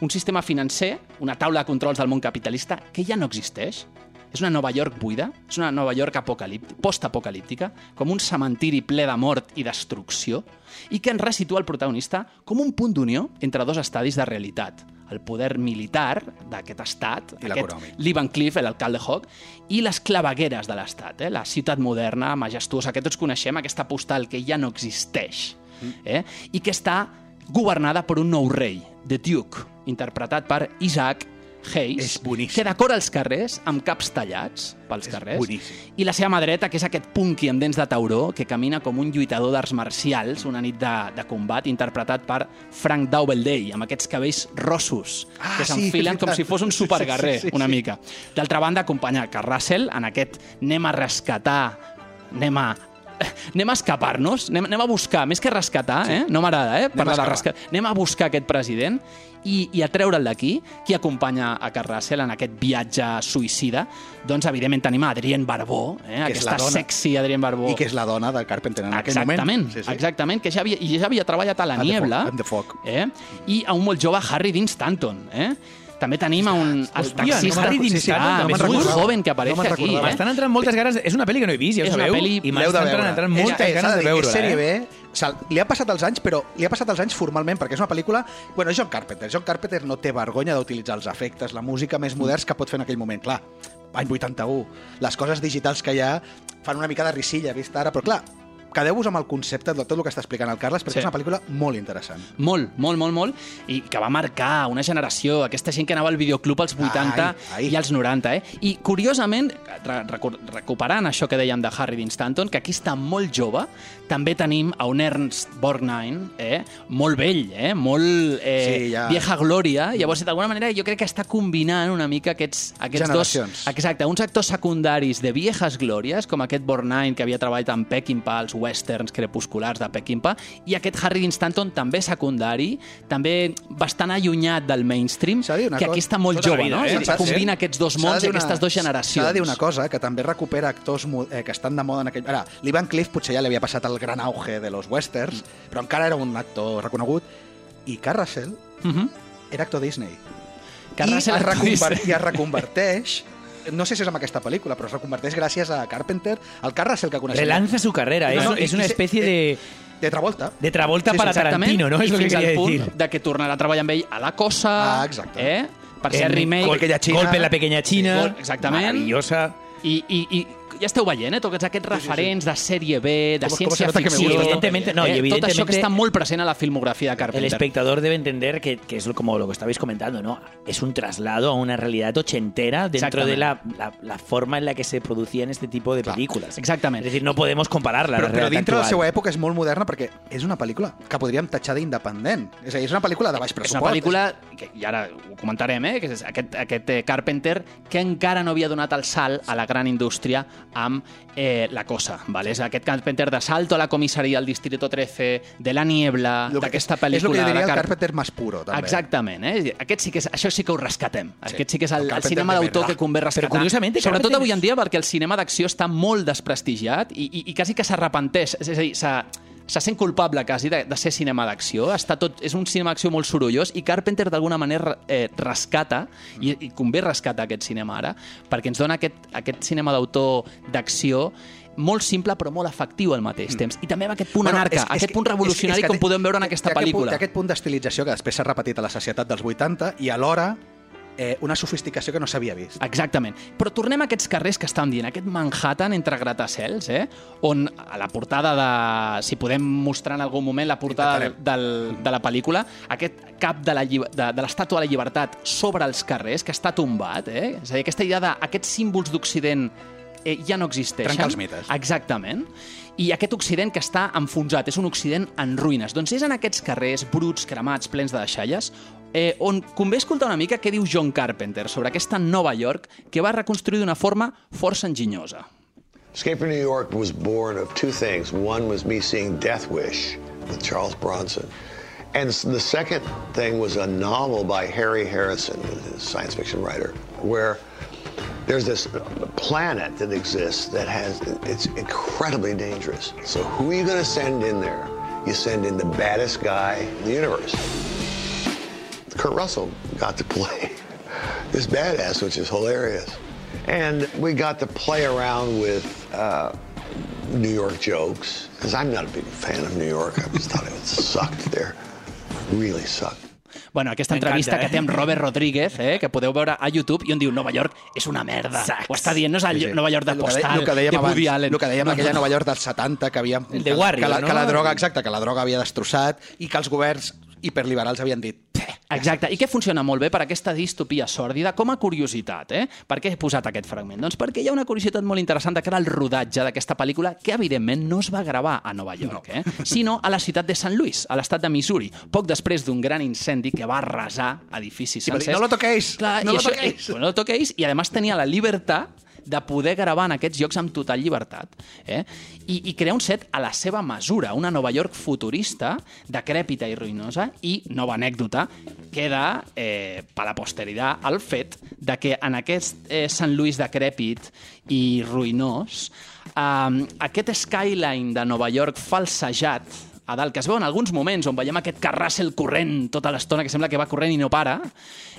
Speaker 5: Un sistema financer, una taula de controls del món capitalista que ja no existeix. És una Nova York buida, és una Nova York apocalíptica, postapocalíptica, com un cementiri ple de mort i destrucció, i que ens resitua el protagonista com un punt d'unió entre dos estadis de realitat. El poder militar d'aquest estat,
Speaker 3: I
Speaker 5: aquest. Lee Van Cleef, l'alcalde Hawk, i les clavegueres de l'estat, eh? la ciutat moderna, majestuosa, que tots coneixem, aquesta postal que ja no existeix, eh? i que està governada per un nou rei, The Duke, interpretat per Isaac Hayes,
Speaker 3: És boníssim.
Speaker 5: que decora els carrers amb caps tallats pels
Speaker 3: És
Speaker 5: carrers,
Speaker 3: boníssim.
Speaker 5: i la seva mà dreta, que és aquest punky amb dents de tauró, que camina com un lluitador d'arts marcials una nit de, de combat, interpretat per Frank Doubleday, amb aquests cabells rossos,
Speaker 3: Ah,
Speaker 5: que
Speaker 3: sí,
Speaker 5: s'enfilen
Speaker 3: és
Speaker 5: com si fos un
Speaker 3: Sí, sí,
Speaker 5: superguerrer,
Speaker 3: sí, sí,
Speaker 5: una
Speaker 3: sí.
Speaker 5: mica. D'altra banda, acompanya que Russell en aquest anem a rescatar, anem a anem a escapar-nos, anem, anem a buscar, més que rescatar, eh? no m'agrada, eh? parlar de rescatar, anem a buscar aquest president i, i a treure'l d'aquí, qui acompanya a Russell en aquest viatge suïcida, doncs evidentment tenim a Adrien Barbó, eh?
Speaker 3: Que és
Speaker 5: aquesta sexy Adrien Barbó.
Speaker 3: I que és la dona de Carpenter en aquell moment.
Speaker 5: Exactament,
Speaker 3: Sí, sí.
Speaker 5: exactament, que ja havia, ja havia treballat a la Niebla,
Speaker 3: the Fog.
Speaker 5: eh? i a un molt jove Harry Dean Stanton. Eh? També tenim un el
Speaker 4: no
Speaker 5: taxista
Speaker 4: me'n recordo.
Speaker 5: sí, sí,
Speaker 4: no recordava.
Speaker 5: joven que
Speaker 3: No
Speaker 5: apareix
Speaker 3: me'n
Speaker 5: aquí. Eh?
Speaker 4: M'estan entrant moltes ganes... És una pel·li que no he vist, ja ho sabeu,
Speaker 5: pel·li-
Speaker 4: i m'estan
Speaker 3: de veure.
Speaker 4: entrant moltes
Speaker 3: és-
Speaker 4: ganes de veure-la.
Speaker 3: És sèrie
Speaker 4: eh?
Speaker 3: B. O sigui, li ha passat els anys, però li ha passat els anys formalment, perquè és una pel·lícula... Bueno, és John Carpenter. John Carpenter no té vergonya d'utilitzar els efectes, la música més moderns que pot fer en aquell moment. Clar, any 81, les coses digitals que hi ha fan una mica de risilla, vist ara, però clar, quedeu-vos amb el concepte de tot el que està explicant el Carles, perquè
Speaker 5: Sí.
Speaker 3: és una pel·lícula molt interessant.
Speaker 5: Molt, molt, molt, molt, i que va marcar una generació, aquesta gent que anava al videoclub als 80
Speaker 3: Ai, ai.
Speaker 5: i als 90, eh? I, curiosament, re recu- recuperant això que dèiem de Harry Dean Stanton, que aquí està molt jove, també tenim a un Ernst Borgnine, eh? molt vell, eh? molt eh,
Speaker 3: Sí, ja.
Speaker 5: vieja glòria, llavors, d'alguna manera, jo crec que està combinant una mica aquests, aquests dos... Exacte, uns actors secundaris de viejas glòries, com aquest Borgnine, que havia treballat amb Peckinpah, els westerns crepusculars de Peckinpah, i aquest Harry Dean Stanton, també secundari, també bastant allunyat del mainstream,
Speaker 3: una
Speaker 5: que
Speaker 3: cosa-
Speaker 5: aquí està molt jove,
Speaker 4: vida,
Speaker 5: no?
Speaker 4: eh?
Speaker 3: Saps?
Speaker 5: combina aquests dos mons i aquestes dues generacions.
Speaker 3: S'ha de dir una cosa, que també recupera actors eh, que estan de moda en aquell... Ara, l'Ivan Cliff potser ja li havia passat el gran auge de los westerns, però encara era un actor reconegut, i Carl Russell
Speaker 5: Mhm.
Speaker 3: era actor Disney.
Speaker 5: Carl
Speaker 3: I, es reconver. I es reconverteix no sé si és amb aquesta pel·lícula, però es reconverteix gràcies a Carpenter, el Carl Russell que coneixem.
Speaker 4: Relanza su carrera.
Speaker 3: No,
Speaker 4: es,
Speaker 3: no,
Speaker 4: es
Speaker 3: i-
Speaker 4: una
Speaker 3: se-
Speaker 4: especie de,
Speaker 3: De Travolta.
Speaker 4: de Travolta
Speaker 5: Sí, sí,
Speaker 4: para
Speaker 5: exactament.
Speaker 4: Tarantino, ¿no?
Speaker 5: I
Speaker 4: Es lo que
Speaker 5: fins al punt
Speaker 4: decir.
Speaker 5: de que tornarà a treballar amb ell a la cosa,
Speaker 3: Ah, exacte.
Speaker 5: eh? per ser remake.
Speaker 3: China.
Speaker 4: Golpe en la pequeña China.
Speaker 5: Gol- exactament.
Speaker 4: Maravillosa.
Speaker 5: I, i, i ja esteu veient, eh? Tots aquests referents de sèrie B, de
Speaker 3: Com- com se
Speaker 5: ciència
Speaker 3: nota que me
Speaker 5: ficció...
Speaker 3: gusta.
Speaker 4: Evidentemente, no, y
Speaker 5: eh? Tot això
Speaker 4: evidentemente-
Speaker 5: que està molt present a la filmografia de
Speaker 4: El
Speaker 5: Carpenter.
Speaker 4: espectador debe entender que, que es como lo que estabais comentando, ¿no? Es un traslado a una realidad ochentera dentro de la, la, la forma en la que se producían este tipo de películas.
Speaker 5: Exactament.
Speaker 4: Es decir, no podemos compararla.
Speaker 3: Però,
Speaker 4: la
Speaker 3: però dintre de la seva època és molt moderna perquè és una pel·lícula que podríem tatxar d'independent. És a dir, és una pel·lícula de baix
Speaker 5: És una
Speaker 3: pressupost.
Speaker 5: pel·lícula, que, i ara ho comentarem, eh? que és aquest, aquest eh, Carpenter que encara no havia donat el salt a la gran indústria amb eh, La Cosa. Vale? És aquest Carpenter de salto a la comissaria al Distrito 13, de La Niebla, d'aquesta
Speaker 3: És el que
Speaker 5: pel·lícula...
Speaker 3: diria el
Speaker 5: Carp-
Speaker 3: Carpenter més puro, també.
Speaker 5: Exactament, eh? Aquest sí que és, això sí que ho rescatem.
Speaker 3: Sí.
Speaker 5: Aquest sí que és el,
Speaker 3: El
Speaker 5: el, cinema d'autor que convé rescatar.
Speaker 4: Però curiosamente,
Speaker 5: Sobretot
Speaker 4: Carpenter
Speaker 5: avui en dia perquè el cinema d'acció està molt desprestigiat i, i, i quasi que s'arrepenteix. És a dir, s'ha se sent culpable quasi de, de ser cinema d'acció. Està tot, és un cinema d'acció molt sorollós i Carpenter d'alguna manera eh, rescata, i, i convé rescatar aquest cinema ara, perquè ens dona aquest, aquest cinema d'autor d'acció molt simple però molt efectiu al mateix temps. I també amb aquest punt anarca,
Speaker 3: és- és
Speaker 5: aquest
Speaker 3: que-
Speaker 5: punt revolucionari
Speaker 3: és- és que
Speaker 5: com podem veure en aquesta
Speaker 3: aquest punt-
Speaker 5: pel·lícula.
Speaker 3: Aquest punt d'estilització que després s'ha repetit a la societat dels 80 i alhora eh, una sofisticació que no s'havia vist.
Speaker 5: Exactament. Però tornem a aquests carrers que estàvem dient, aquest Manhattan entre gratacels, eh? on a la portada de... Si podem mostrar en algun moment la portada del, del, de la pel·lícula, aquest cap de la lliber- de, de l'estàtua de la llibertat sobre els carrers, que està tombat, eh? És a dir, aquesta idea d'aquests símbols d'Occident eh, ja no existeixen.
Speaker 3: Trencar els mites.
Speaker 5: Exactament. I aquest Occident que està enfonsat, és un Occident en ruïnes. Doncs és en aquests carrers bruts, cremats, plens de deixalles, eh, on convé escoltar una mica què diu John Carpenter sobre aquesta Nova York que va reconstruir d'una forma força enginyosa.
Speaker 9: Escape from New York was born of two things. One was me seeing Death Wish with Charles Bronson. And the second thing was a novel by Harry Harrison, a science fiction writer, where there's this planet that exists that has, it's incredibly dangerous. So who are you going to send in there? You send in the baddest guy in the universe. Kurt Russell got to play this badass, which is hilarious. And we got to play around with uh, New York jokes, because I'm not a big fan of New York. I just thought it sucked there. Really sucked.
Speaker 5: Bueno, aquesta entrevista que
Speaker 4: eh?
Speaker 5: té amb Robert Rodríguez, eh, que podeu veure a YouTube, i on diu Nova York és una merda.
Speaker 4: Sacs.
Speaker 5: Ho està dient, no és el
Speaker 3: Sí, sí.
Speaker 5: Nova York de
Speaker 3: que
Speaker 5: Postal,
Speaker 3: el que dèiem
Speaker 5: de Woody
Speaker 3: abans,
Speaker 5: Allen.
Speaker 3: El que dèiem
Speaker 5: No,
Speaker 3: aquella
Speaker 5: no, no.
Speaker 3: Nova York dels 70 que havia... Que,
Speaker 4: Warrior,
Speaker 3: que, la,
Speaker 4: no?
Speaker 3: que la droga, exacte, que la droga havia destrossat i que els governs hiperliberals havien dit "Peh,
Speaker 5: Exacte, i que funciona molt bé per aquesta distopia sòrdida com a curiositat. Eh? Per què he posat aquest fragment? Doncs perquè hi ha una curiositat molt interessant de cara al rodatge d'aquesta pel·lícula que, evidentment, no es va gravar a Nova York, eh? sinó a la ciutat de St. Louis, a l'estat de Missouri, poc després d'un gran incendi que va arrasar edificis
Speaker 3: Sí,
Speaker 5: sencers.
Speaker 3: "No lo toquéis,
Speaker 5: Clar,
Speaker 3: no lo
Speaker 5: això,
Speaker 3: toquéis".
Speaker 5: Eh, no lo toquéis, i además tenia la llibertat de poder gravar en aquests llocs amb total llibertat. Eh? I, I crear un set a la seva mesura, una Nova York futurista, decrèpita i ruïnosa, i, nova anècdota, queda eh, per la posteritat el fet de que en aquest eh, Sant Louis decrèpit i ruïnós, eh, aquest skyline de Nova York falsejat, a dalt, que es veu en alguns moments on veiem aquest carràssel corrent tota l'estona, que sembla que va corrent i no para,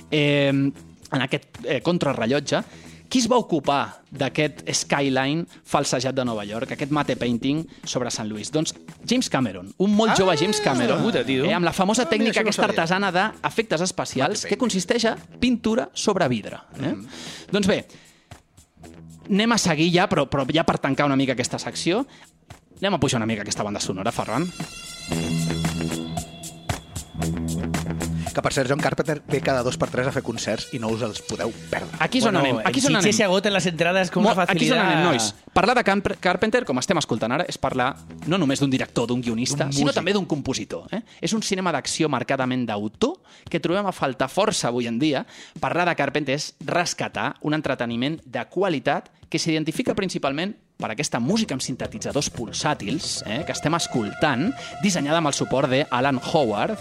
Speaker 5: eh, en aquest eh, contrarrellotge, qui es va ocupar d'aquest skyline falsejat de Nova York, aquest mate painting sobre Sant Louis? Doncs James Cameron, un molt jove James Cameron,
Speaker 4: puta,
Speaker 5: eh, amb la famosa
Speaker 3: Ah, mira,
Speaker 5: tècnica
Speaker 3: no ho
Speaker 5: aquesta
Speaker 3: sabia.
Speaker 5: artesana d'efectes especials que consisteix a pintura sobre vidre. Eh? Doncs bé, anem a seguir ja, però, però ja per tancar una mica aquesta secció, anem a pujar una mica aquesta banda sonora, Ferran.
Speaker 3: Que, per cert, John Carpenter ve cada dos per tres a fer concerts i no us els podeu perdre.
Speaker 5: Aquí és on anem. Aquí és on
Speaker 4: en
Speaker 5: anem.
Speaker 4: Se agoten les entrades con una
Speaker 5: Mo- Aquí és on
Speaker 4: facilitat.
Speaker 5: anem, nois. Parlar de Camp- Carpenter, com estem escoltant ara, és parlar no només d'un director, d'un guionista, sinó també d'un compositor. Eh? És un cinema d'acció marcadament d'autor que trobem a faltar força avui en dia. Parlar de Carpenter és rescatar un entreteniment de qualitat que s'identifica principalment per aquesta música amb sintetitzadors pulsàtils eh, que estem escoltant, dissenyada amb el suport d'Alan Howard,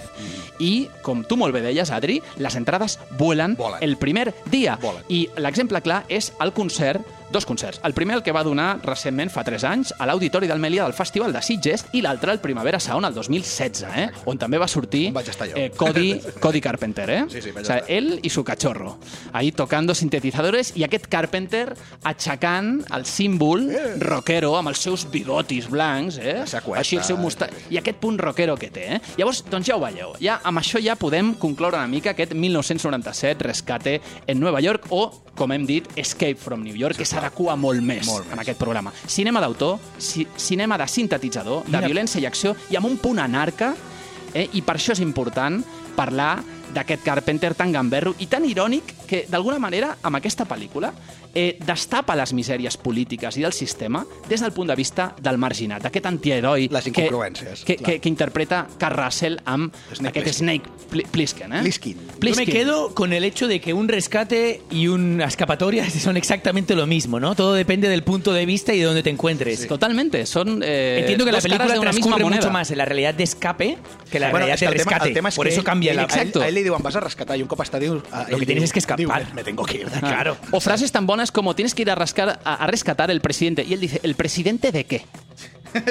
Speaker 5: i, com tu molt bé deies, Adri, les entrades vuelen,
Speaker 3: Volen.
Speaker 5: el primer dia.
Speaker 3: Volen.
Speaker 5: I l'exemple clar és el concert, dos concerts. El primer el que va donar recentment, fa 3 anys, a l'Auditori del Melià del Festival de Sitges i l'altre el Primavera Sound el 2016, eh? on també va sortir eh, Cody, Cody Carpenter, eh?
Speaker 3: Sí, sí,
Speaker 5: o sea,
Speaker 3: estar.
Speaker 5: él y su cachorro, ahí tocando sintetizadores i aquest Carpenter aixecant el símbol rockero amb els seus bigotis blancs, eh?
Speaker 3: Sacueta.
Speaker 5: Així el seu musta... I aquest punt rockero que té, eh? Llavors, doncs ja ho veieu. Ja, amb això ja podem concloure una mica aquest 1997 rescate en Nova York o, com hem dit, Escape from New York, que s'adequa molt més
Speaker 3: Molt
Speaker 5: en
Speaker 3: més.
Speaker 5: aquest programa. Cinema d'autor, ci cinema de sintetitzador, de violència i acció, i amb un punt anarca, eh? i per això és important parlar d'aquest Carpenter tan gamberro i tan irònic que, d'alguna manera, amb aquesta pel·lícula, eh, destapa les misèries polítiques i del sistema des del punt de vista del marginat, d'aquest antiheroi
Speaker 3: Les
Speaker 5: que, que, que, que interpreta Carl Russell amb
Speaker 3: Snake
Speaker 5: aquest
Speaker 3: Plissken.
Speaker 5: Snake Pli- Plissken. Eh?
Speaker 3: Pliskin.
Speaker 4: Yo me quedo con el hecho de que un rescate y una escapatoria son exactamente lo mismo, ¿no? Todo depende del punto de vista y de dónde te encuentres.
Speaker 5: Totalmente, son eh,
Speaker 4: Entiendo que la película
Speaker 5: de una misma
Speaker 4: transcurre
Speaker 5: moneda.
Speaker 4: mucho más en la realidad de escape que la
Speaker 3: Bueno,
Speaker 4: realidad
Speaker 3: es que
Speaker 4: de
Speaker 3: el tema,
Speaker 4: rescate.
Speaker 3: el tema es
Speaker 4: Por
Speaker 3: que
Speaker 4: eso
Speaker 3: él-
Speaker 4: cambia
Speaker 3: él-
Speaker 4: la...
Speaker 3: a él- A él le diuen, vas a rescatar, y un cop a-
Speaker 4: Lo que tienes es que escapar.
Speaker 3: Diu, me tengo que ir de aquí.
Speaker 4: Claro.
Speaker 5: O frases tan buenas como tienes que ir a, rascar, a, a rescatar el presidente. Y él dice, ¿el presidente de qué?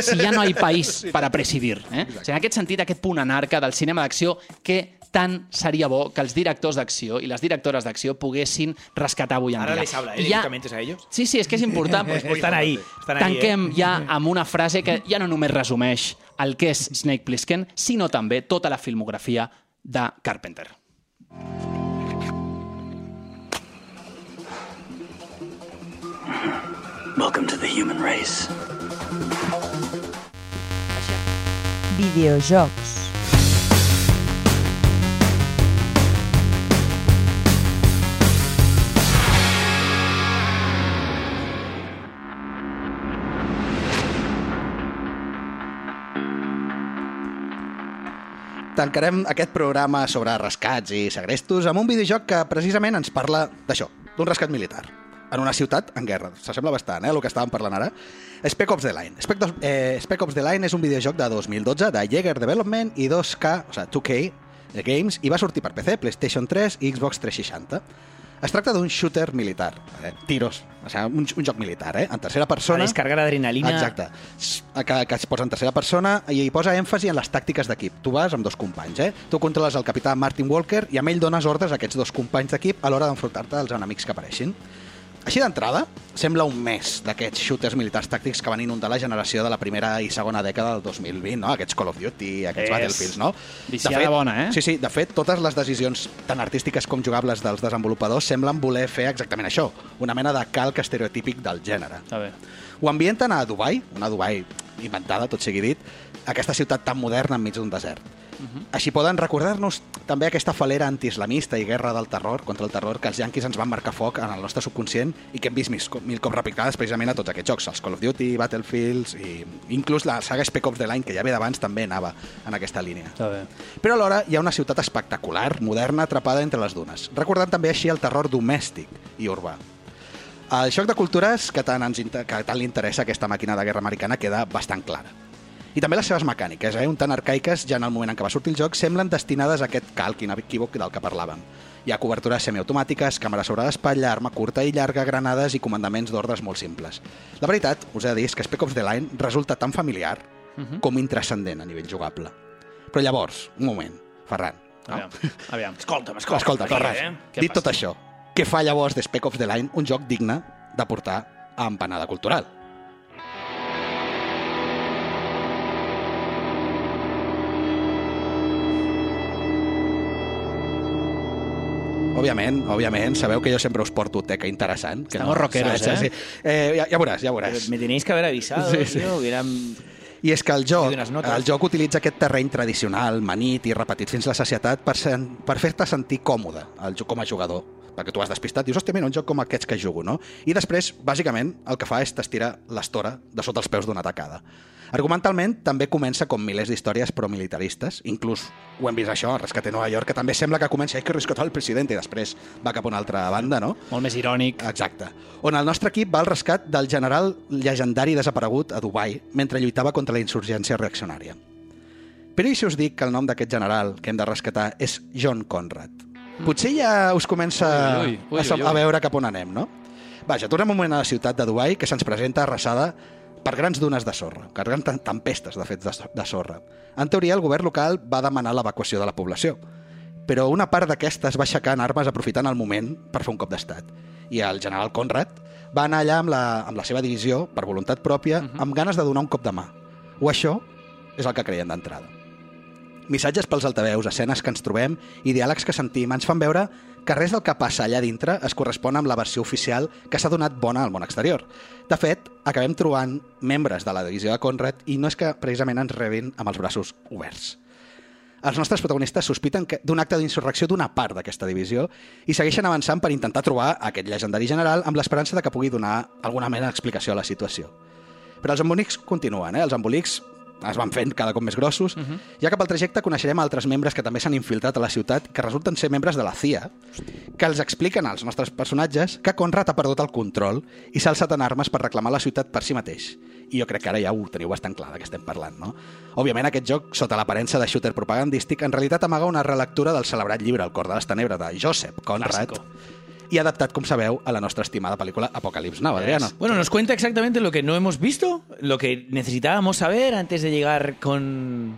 Speaker 5: Si ja no hi país per a presidir. Eh? O sigui, en aquest sentit, aquest punt anarca del cinema d'acció que tant seria bo que els directors d'acció i les directores d'acció poguessin rescatar avui en
Speaker 4: Ahora
Speaker 5: dia.
Speaker 4: les habla, ¿eh? Directamente a ellos.
Speaker 5: Sí, sí, és que és important. Pues,
Speaker 4: Están ahí, están ahí,
Speaker 5: Tanquem
Speaker 4: ¿eh?
Speaker 5: ja amb una frase que ja no només resumeix el que és Snake Plissken, sinó també tota la filmografia de Carpenter.
Speaker 12: Welcome to the human race.
Speaker 1: Videojocs.
Speaker 3: Tancarem aquest programa sobre rescats i segrestos amb un videojoc que precisament ens parla d'això, d'un rescat militar en una ciutat en guerra. S'assembla bastant, eh, el que estàvem parlant ara. Spec Ops The Line. Spec, Ops- eh, Spec Ops The Line és un videojoc de 2012 de Jaeger Development i 2K, o sigui, 2K Games, i va sortir per PC, PlayStation 3 i Xbox 360. Es tracta d'un shooter militar, eh? tiros, o sigui, un, un joc militar, eh? en tercera persona.
Speaker 4: A descargar adrenalina.
Speaker 3: Exacte. Que, que es posa en tercera persona i hi posa èmfasi en les tàctiques d'equip. Tu vas amb dos companys, eh? Tu controles el capità Martin Walker i amb ell dones ordres a aquests dos companys d'equip a l'hora d'enfrontar-te als enemics que apareixin. Així d'entrada, sembla un mes d'aquests shooters militars tàctics que van inundar la generació de la primera i segona dècada del 2020, no? Aquests Call of Duty, aquests
Speaker 5: És
Speaker 3: Battlefields, no?
Speaker 5: viciada bona, eh?
Speaker 3: Sí, sí, de fet, totes les decisions tan artístiques com jugables dels desenvolupadors semblen voler fer exactament això, una mena de calc estereotípic del gènere.
Speaker 5: Està bé.
Speaker 3: Ho ambienten a Dubai, una Dubai inventada, tot sigui dit, aquesta ciutat tan moderna enmig d'un desert. Així poden recordar-nos també aquesta falera antiislamista i guerra del terror contra el terror que els yanquis ens van marcar foc en el nostre subconscient i que hem vist mil, mil cops replicades precisament a tots aquests jocs, els Call of Duty, Battlefields i inclús la saga Spec Ops The Line, que ja ve d'abans, també anava en aquesta línia.
Speaker 5: Està bé.
Speaker 3: Però alhora hi ha una ciutat espectacular, moderna, atrapada entre les dunes, recordant també així el terror domèstic i urbà. El xoc de cultures que tant, ens, inter- que tant li interessa aquesta màquina de guerra americana queda bastant clara. I també les seves mecàniques, eh, un tant arcaiques ja en el moment en què va sortir el joc, semblen destinades a aquest calc inequívoc del que parlàvem. Hi ha cobertures semiautomàtiques, càmera sobre l'espatlla, arma curta i llarga, granades i comandaments d'ordres molt simples. La veritat, us he de dir, és que Spec Ops The Line resulta tan familiar
Speaker 5: Mhm.
Speaker 3: com intrascendent a nivell jugable. Però llavors, un moment, Ferran. No?
Speaker 5: Aviam, aviam.
Speaker 4: Escolta'm, escolta'm.
Speaker 3: Escolta, Torres,
Speaker 4: eh?
Speaker 3: Dit tot això, què fa llavors de Spec Ops The Line un joc digne de portar a empanada cultural? Òbviament, òbviament, sabeu que jo sempre us porto teca interessant. Que
Speaker 5: Estamos rockeros,
Speaker 3: saps?
Speaker 5: eh?
Speaker 3: Sí. eh ja, ja veuràs, ja veuràs.
Speaker 4: Me tenéis que haber avisado,
Speaker 3: Sí, sí.
Speaker 4: tío. Hubieran...
Speaker 3: I és que el joc, el joc utilitza aquest terreny tradicional, manit i repetit fins la sacietat per, sen, per fer-te sentir còmode el, com a jugador perquè tu has despistat, dius, hòstia, mira, un joc com aquests que jugo, no? I després, bàsicament, el que fa és t'estira l'estora de sota els peus d'una tacada. Argumentalment, també comença com milers d'històries promilitaristes, inclús ho hem vist això, el Rescate Nova York, que també sembla que comença, que rescatar el president, i després va cap a una altra banda, no?
Speaker 5: Molt més irònic.
Speaker 3: Exacte. On el nostre equip va al rescat del general llegendari desaparegut a Dubai mentre lluitava contra la insurgència reaccionària. Però i si us dic que el nom d'aquest general que hem de rescatar és John Conrad? Potser ja us comença
Speaker 5: Ui, ui, ui,
Speaker 3: a, sa-
Speaker 5: ui, ui.
Speaker 3: a veure cap on anem, no? Vaja, tornem un moment a la ciutat de Dubai que se'ns presenta arrasada per grans dunes de sorra, per grans tem- tempestes, de fet, de so- de sorra. En teoria, el govern local va demanar l'evacuació de la població, però una part d'aquestes va aixecar en armes aprofitant el moment per fer un cop d'estat. I el general Conrad va anar allà amb la, amb la seva divisió, per voluntat pròpia, amb ganes de donar un cop de mà. O això és el que creiem d'entrada. Missatges pels altaveus, escenes que ens trobem i diàlegs que sentim ens fan veure que res del que passa allà dintre es correspon amb la versió oficial que s'ha donat bona al món exterior. De fet, acabem trobant membres de la divisió de Conrad i no és que precisament ens rebin amb els braços oberts. Els nostres protagonistes sospiten d'un acte d'insurrecció d'una part d'aquesta divisió i segueixen avançant per intentar trobar aquest llegendari general amb l'esperança de que pugui donar alguna mena d'explicació a la situació. Però els embolics continuen, eh? Els embolics es van fent cada cop més grossos. Uh -huh. Ja cap al trajecte coneixerem altres membres que també s'han infiltrat a la ciutat, que resulten ser membres de la CIA, que els expliquen als nostres personatges que Conrad ha perdut el control i s'ha alçat en armes per reclamar la ciutat per si mateix. I jo crec que ara ja ho teniu bastant clar de què estem parlant, no? Òbviament, aquest joc, sota l'aparença de shooter propagandístic, en realitat amaga una relectura del celebrat llibre El cor de les tenebres de Joseph Conrad,
Speaker 5: Clásico.
Speaker 3: I adaptat, com sabeu, a la nostra estimada pel·lícula Apocalipsis Now, Adriano.
Speaker 4: Bueno, nos cuenta exactamente lo que no hemos visto, lo que necesitábamos saber antes de llegar con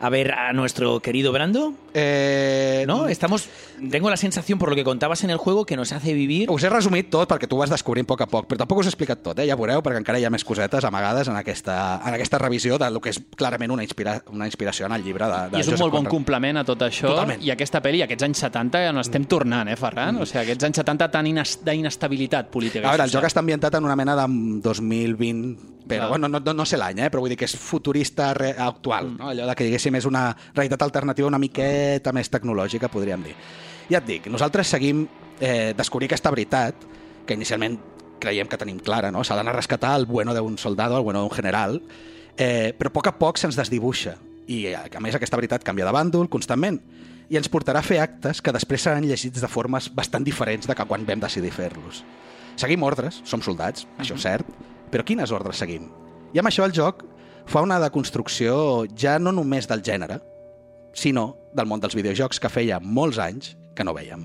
Speaker 4: a ver a nuestro querido Brando.
Speaker 3: Eh,
Speaker 4: ¿No? Estamos. Tengo la sensación, por lo que contabas en el juego, que nos hace vivir.
Speaker 3: Us he resumit tot perquè tu ho vas descobrint a poc a poc, però tampoc us he explicat tot, eh? ja veureu, perquè encara hi ha més cosetes amagades en aquesta, en aquesta revisió de lo que és clarament una, inspira una inspiració en el llibre de, de
Speaker 5: I és un molt bon
Speaker 3: Conrad.
Speaker 5: complement a tot això.
Speaker 3: Totalment.
Speaker 5: I aquesta pel·li, aquests anys 70, ja no estem tornant, eh, Ferran? O sigui, aquests anys 70 tan ines- d'inestabilitat política.
Speaker 3: A veure, el joc està ambientat en una mena de 2020, però bueno, no, no, no sé l'any, eh? però vull dir que és futurista re actual, no? allò de que diguéssim és una realitat alternativa una miqueta més tecnològica, podríem dir. Ja et dic, nosaltres seguim eh, descobrir aquesta veritat, que inicialment creiem que tenim clara, no? s'ha d'anar a rescatar el bueno d'un soldado, el bueno d'un general, eh, però a poc a poc se'ns desdibuixa I, a a més, aquesta veritat canvia de bàndol constantment i ens portarà a fer actes que després seran llegits de formes bastant diferents de que quan vam decidir fer-los. Seguim ordres, som soldats, això és cert, però quines ordres seguim? I amb això el joc fa una deconstrucció ja no només del gènere, sinó del món dels videojocs que feia molts anys que no veiem.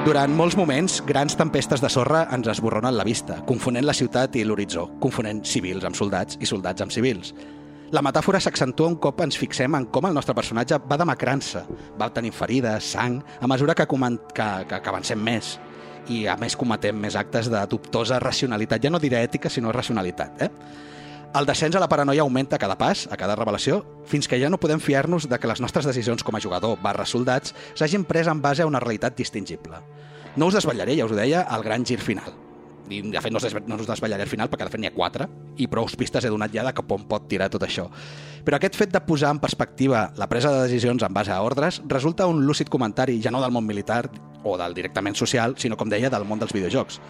Speaker 3: Durant molts moments, grans tempestes de sorra ens esborronen la vista, confonent la ciutat i l'horitzó, confonent civils amb soldats i soldats amb civils. La metàfora s'accentua un cop ens fixem en com el nostre personatge va demacrant-se, va tenir ferides, sang, a mesura que, que, que, que avancem més i a més cometem més actes de dubtosa racionalitat, ja no diré ètica, sinó racionalitat. Eh? El descens a la paranoia augmenta a cada pas, a cada revelació, fins que ja no podem fiar-nos de que les nostres decisions com a jugador barra soldats s'hagin pres en base a una realitat distingible. No us desvetllaré, ja us ho deia, el gran gir final. I, de fet, no no us desvetllaré el final, perquè de fet n'hi ha quatre, i prou pistes he donat ja de cap on pot tirar tot això. Però aquest fet de posar en perspectiva la presa de decisions en base a ordres resulta un lúcid comentari ja no del món militar o del directament social, sinó, com deia, del món dels videojocs.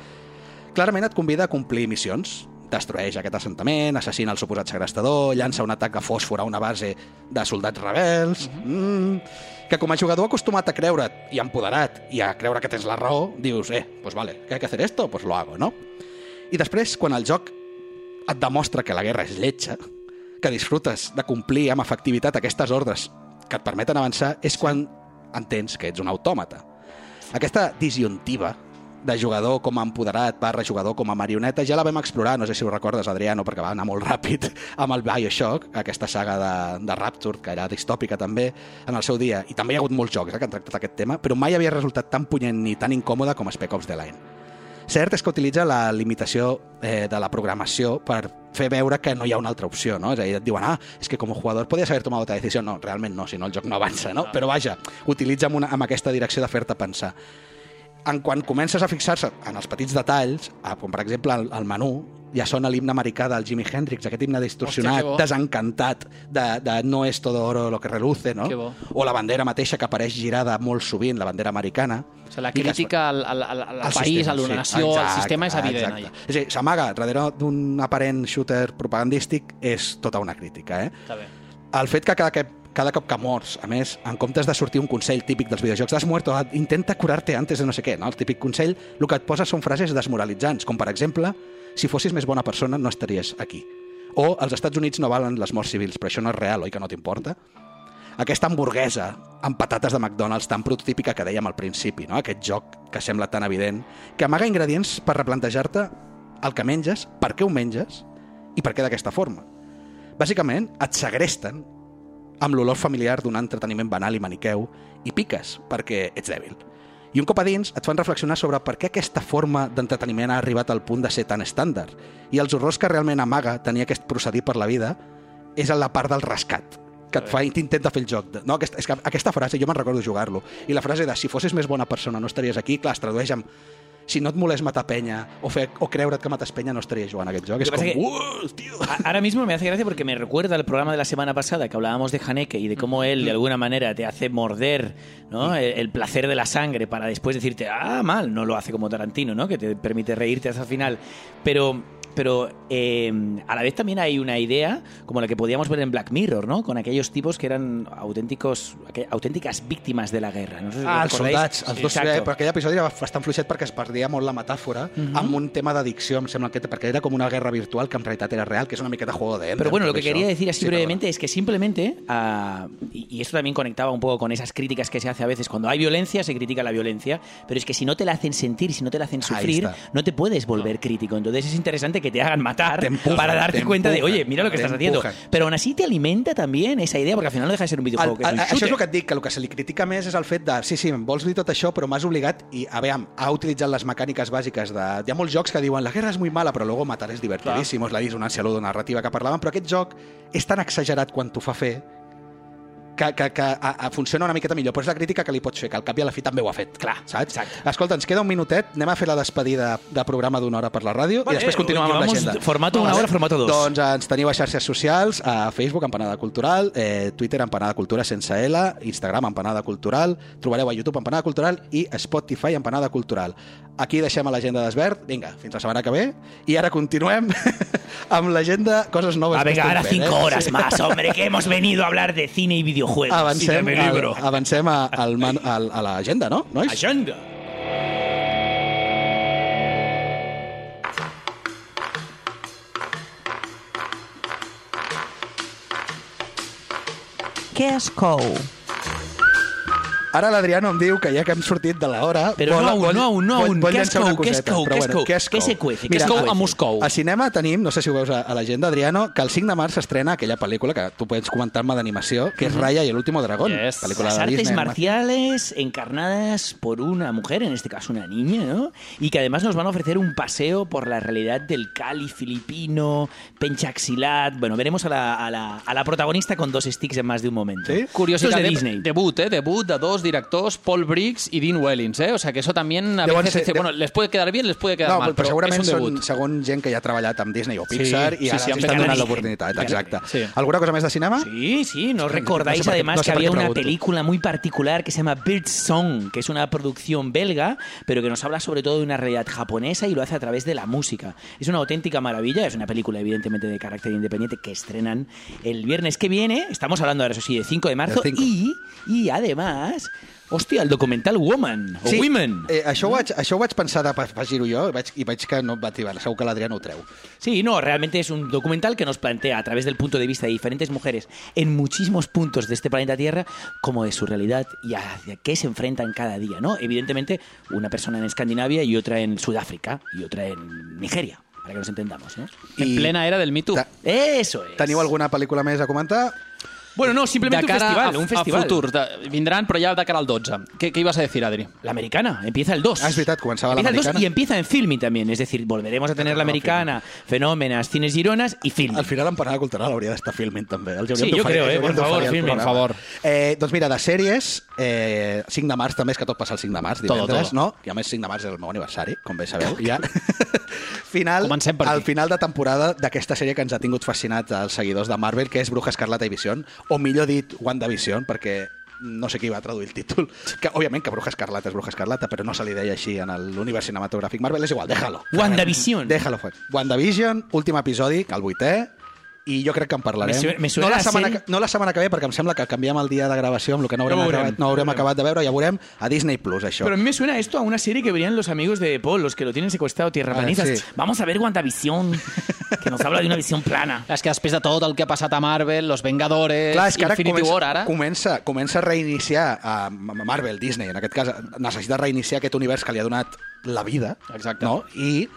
Speaker 3: Clarament et convida a complir missions. Destrueix aquest assentament, assassina el suposat segrestador, llança un atac de fòsfor a una base de soldats rebels... Mm, que com a jugador acostumat a creure't i empoderat i a creure que tens la raó, dius, eh, pues vale, que hay que hacer esto, pues lo hago, no? I després, quan el joc et demostra que la guerra és lletja, que disfrutes de complir amb efectivitat aquestes ordres que et permeten avançar, és quan entens que ets un autòmata. Aquesta disjuntiva de jugador com a empoderat barra jugador com a marioneta ja la vam explorar, no sé si ho recordes, Adriano, perquè va anar molt ràpid amb el Bioshock, aquesta saga de, de Rapture, que era distòpica també, en el seu dia. I també hi ha hagut molts jocs eh, que han tractat aquest tema, però mai havia resultat tan punyent ni tan incòmode com Spec Ops The Line. Cert és que utilitza la limitació eh, de la programació per fer veure que no hi ha una altra opció, no? És a dir, et diuen, ah, és que com a jugador podries haver tomat otra decisió. No, realment no, si no el joc no avança, no? Però vaja, utilitza amb, una, amb aquesta direcció de fer-te pensar. En quan comences a fixar-se en els petits detalls, ah, com per exemple el, el menú, ja sona l'himne americà del Jimi Hendrix, aquest himne distorsionat,
Speaker 5: Hòstia,
Speaker 3: desencantat, de, de no és todo oro lo que reluce, no? O la bandera mateixa que apareix girada molt sovint, la bandera americana.
Speaker 5: O sigui, la crítica al, al, al, al
Speaker 3: al
Speaker 5: país,
Speaker 3: sistema,
Speaker 5: a la
Speaker 3: sí.
Speaker 5: nació, al
Speaker 3: Exacte,
Speaker 5: sistema és evident.
Speaker 3: exacte.
Speaker 5: Allà.
Speaker 3: És a dir, s'amaga darrere d'un aparent shooter propagandístic és tota una crítica, eh?
Speaker 5: Està bé.
Speaker 3: El fet que cada, cada cop que mors, a més, en comptes de sortir un consell típic dels videojocs, has muerto, intenta curar-te antes de no sé què, no? El típic consell, el que et posa són frases desmoralitzants, com per exemple, si fossis més bona persona no estaries aquí. O els Estats Units no valen les morts civils, però això no és real, oi que no t'importa? Aquesta hamburguesa amb patates de McDonald's tan prototípica que dèiem al principi, no? aquest joc que sembla tan evident, que amaga ingredients per replantejar-te el que menges, per què ho menges i per què d'aquesta forma. Bàsicament, et segresten amb l'olor familiar d'un entreteniment banal i maniqueu i piques perquè ets dèbil. I un cop a dins et fan reflexionar sobre per què aquesta forma d'entreteniment ha arribat al punt de ser tan estàndard i els horrors que realment amaga tenir aquest procedir per la vida és en la part del rescat que et fa i t'intenta fer el joc. No, aquesta, és que aquesta frase jo me'n recordo jugar-lo. I la frase de si fossis més bona persona no estaries aquí, clar, es tradueix amb si no et molés matar penya o, fer, o creure't que mates penya no estaries jugant a aquest joc.
Speaker 4: Lo
Speaker 3: És
Speaker 4: que
Speaker 3: com,
Speaker 4: pasa que-
Speaker 3: "Uh, tío!
Speaker 4: A- Ahora mismo me hace gracia porque me recuerda el programa de la semana pasada que hablábamos de Haneke y de cómo él de alguna manera te hace morder ¿no? el, el placer de la sangre para después decirte, ah, mal, no lo hace como Tarantino, ¿no? que te permite reírte hasta el final. Pero, pero eh, a la vez también hay una idea como la que podíamos ver en Black Mirror, ¿no? con aquellos tipos que eran auténticos, aqu- auténticas víctimas de la guerra. No sé si
Speaker 3: Ah, els soldats, els dos, eh, però aquell episodi era bastant fluixet perquè es perdia molt la metàfora
Speaker 4: Mhm.
Speaker 3: amb un tema d'addicció, em sembla que perquè era com una guerra virtual que en realitat era real, que és una miqueta juego de Ender.
Speaker 4: Pero bueno, lo que quería decir así
Speaker 3: Sí,
Speaker 4: brevemente es que simplemente, ah, y, y esto también conectaba un poco con esas críticas que se hace a veces, cuando hay violencia se critica la violencia, pero es que si no te la hacen sentir, si no te la hacen sufrir, no te puedes volver crítico. Entonces es interesante que te hagan matar
Speaker 3: Te empujan,
Speaker 4: para darte
Speaker 3: te
Speaker 4: cuenta de,
Speaker 3: empujan,
Speaker 4: oye, mira lo que estás haciendo.
Speaker 3: empujan.
Speaker 4: Pero aún así te alimenta también esa idea, porque al final no deja de ser un videojuego
Speaker 3: El, el,
Speaker 4: un
Speaker 3: això és el que et dic, que el que se li critica més és el fet de, sí, sí, em vols dir tot això, però m'has obligat i, a veure, ha utilitzat les mecàniques bàsiques de... Hi ha molts jocs que diuen la guerra és muy mala, però luego matar és divertidíssim, és la dissonància ludonarrativa que parlaven, però aquest joc és tan exagerat quan t'ho fa fer que, que, que a, a funciona una miqueta millor, però és la crítica que li pots fer, que al cap i a la fi també ho ha fet.
Speaker 4: Clar,
Speaker 3: saps? Exacte. Escolta, ens queda un minutet, anem a fer la despedida de programa d'una hora per la ràdio
Speaker 4: Vale,
Speaker 3: i després continuem amb
Speaker 4: llevamos
Speaker 3: l'agenda.
Speaker 4: formato una hora, formato dos.
Speaker 3: Doncs eh, ens teniu a xarxes socials, a Facebook, Empanada Cultural, eh, Twitter, Empanada Cultura sense L, Instagram, Empanada Cultural, trobareu a YouTube Empanada Cultural i a Spotify Empanada Cultural. Aquí deixem a l'agenda d'Esbert. Vinga, fins la setmana que ve. I ara continuem amb l'agenda Coses Noves
Speaker 4: Ah,
Speaker 3: que
Speaker 4: venga, ahora
Speaker 3: fent,
Speaker 4: cinco
Speaker 3: eh?
Speaker 4: horas
Speaker 3: Sí.
Speaker 4: más, hombre, que hemos venido a hablar de cine y videojuegos.
Speaker 3: Avancem,
Speaker 4: y de mi libro.
Speaker 3: al, avancem a, al, man- al, a l'agenda, no? Nois?
Speaker 4: Agenda.
Speaker 1: Què es cou?
Speaker 3: Ara l'Adriano em diu que ja que hem sortit de l'hora...
Speaker 4: Però no aún, no aún, no aún.
Speaker 3: Vol
Speaker 4: Què es cou? Què es cou? Què es cou?
Speaker 3: què es
Speaker 4: Què
Speaker 3: cou?
Speaker 4: se cuece? Què se cuece?
Speaker 5: a Moscou.
Speaker 3: A cinema tenim, no sé si ho veus a, a l'agenda, Adriano, que el 5 de març s'estrena aquella pel·lícula que tu pots comentar-me d'animació, que és Raya y el último dragón.
Speaker 5: Yes.
Speaker 3: Pel·lícula
Speaker 4: Las
Speaker 3: de
Speaker 4: artes
Speaker 3: Disney.
Speaker 4: marciales encarnadas por una mujer, en este caso una niña, ¿no? Y que además nos van a ofrecer un paseo por la realidad del Cali filipino, penchaxilat. Bueno, veremos a la, a la, a la protagonista con dos sticks en más de un momento.
Speaker 3: ¿Sí?
Speaker 4: Es de
Speaker 5: de
Speaker 4: Disney.
Speaker 5: debut, ¿eh? Debut de dos directors, Paul Briggs y Dean Wellings, ¿eh? O sea que eso también a
Speaker 3: Llavors,
Speaker 5: veces
Speaker 3: eh,
Speaker 5: dice,
Speaker 3: de-
Speaker 5: bueno, les puede quedar bien, les puede quedar
Speaker 3: No,
Speaker 5: mal,
Speaker 3: però,
Speaker 5: pero
Speaker 3: segurament
Speaker 5: es un debut.
Speaker 3: són segon gent que ja ha treballat amb Disney o Pixar
Speaker 5: Sí,
Speaker 3: i
Speaker 5: sí,
Speaker 3: ara
Speaker 5: sí, han
Speaker 3: estan
Speaker 4: fet
Speaker 3: donant
Speaker 4: gran
Speaker 3: l'oportunitat. Exacte.
Speaker 5: Sí.
Speaker 3: Alguna cosa més de cinema?
Speaker 4: Sí, sí, ¿no recordáis
Speaker 3: no sé por qué-
Speaker 4: además
Speaker 3: no sé
Speaker 4: que
Speaker 3: por qué
Speaker 4: había una
Speaker 3: pregunto.
Speaker 4: película muy particular que se llama Bird Song, que es una producción belga, pero que nos habla sobre todo de una realidad japonesa y lo hace a través de la música. Es una auténtica maravilla, es una película evidentemente de carácter independiente que estrenan el viernes que viene, estamos hablando ahora, eso sí, de 5 de marzo,
Speaker 3: Del 5.
Speaker 4: y, y además, hostia, el documental Woman, o Women.
Speaker 3: Eh, això, ho vaig, això ho vaig pensar de afegir-ho jo i vaig, i vaig que no va tirar. Segur que l'Adriano ho treu.
Speaker 4: Sí, no, realmente es un documental que nos plantea a través del punto de vista de diferentes mujeres en muchísimos puntos de este planeta Tierra como de su realidad y hacia qué se enfrentan cada día, ¿no? Evidentemente, una persona en Escandinavia y otra en Sudáfrica y otra en Nigeria, para que nos entendamos, ¿no?
Speaker 5: En
Speaker 3: I-
Speaker 5: plena era del Me Too.
Speaker 3: Ta-
Speaker 4: Eso es.
Speaker 3: Teniu alguna pel·lícula més a comentar?
Speaker 4: Bueno, no, simplemente
Speaker 5: de
Speaker 4: un
Speaker 5: cara
Speaker 4: festival,
Speaker 5: a,
Speaker 4: un festival.
Speaker 5: a futur. De, vindran, però ja de cara al 12. Què, què ibas a decir, Adri?
Speaker 4: La americana, empieza el 2.
Speaker 3: Ah, és veritat, començava
Speaker 4: Empieza el 2
Speaker 3: l'americana.
Speaker 4: y empieza en Filmi también, es decir, volveremos a tener la americana, fenómenas, cines gironas y Filmi.
Speaker 3: Al final l'empanada cultural hauria d'estar filming també. Els
Speaker 4: Sí, jo creo, eh, por favor,
Speaker 3: programa.
Speaker 5: por favor.
Speaker 3: Eh, doncs mira, de sèries, eh, 5 de març també, és que tot passa el 5 de març,
Speaker 5: Todo,
Speaker 3: divendres,
Speaker 5: todo.
Speaker 3: no? I a més 5 de març és el meu aniversari, com bé sabeu. Ja. final,
Speaker 5: Comencem per
Speaker 3: al final de temporada d'aquesta sèrie que ens ha tingut fascinats els seguidors de Marvel, que és Bruja Escarlata i Vision, o millor dit, WandaVision, perquè no sé qui va traduir el títol, que òbviament que Bruja Escarlata és Bruja Escarlata, però no se li deia així en l'univers cinematogràfic Marvel, és igual, déjalo.
Speaker 4: WandaVision.
Speaker 3: Déjalo fue. WandaVision, últim episodi, el vuitè, i jo crec que en parlarem.
Speaker 4: Me su- me suena
Speaker 3: no, la setmana, que- no la setmana que ve, perquè em sembla que canviem el dia de gravació amb el que no haurem,
Speaker 4: No
Speaker 3: acabat, no haurem acabat de veure, ja veurem a Disney Plus, això.
Speaker 4: Pero a mí me suena esto a una serie que verían los amigos de Paul, los que lo tienen secuestrado, tierraplanistas.
Speaker 3: Ah, sí.
Speaker 4: Vamos a ver WandaVision, que nos habla de una visión plana.
Speaker 5: És que després de tot el que ha passat a Marvel, Los Vengadores,
Speaker 3: Clar, és que ara
Speaker 5: Infinity
Speaker 3: comença,
Speaker 5: War, ara...
Speaker 3: comença, comença a reiniciar a Marvel, Disney, en aquest cas, necessita reiniciar aquest univers que li ha donat la vida,
Speaker 5: Exacte.
Speaker 3: no? i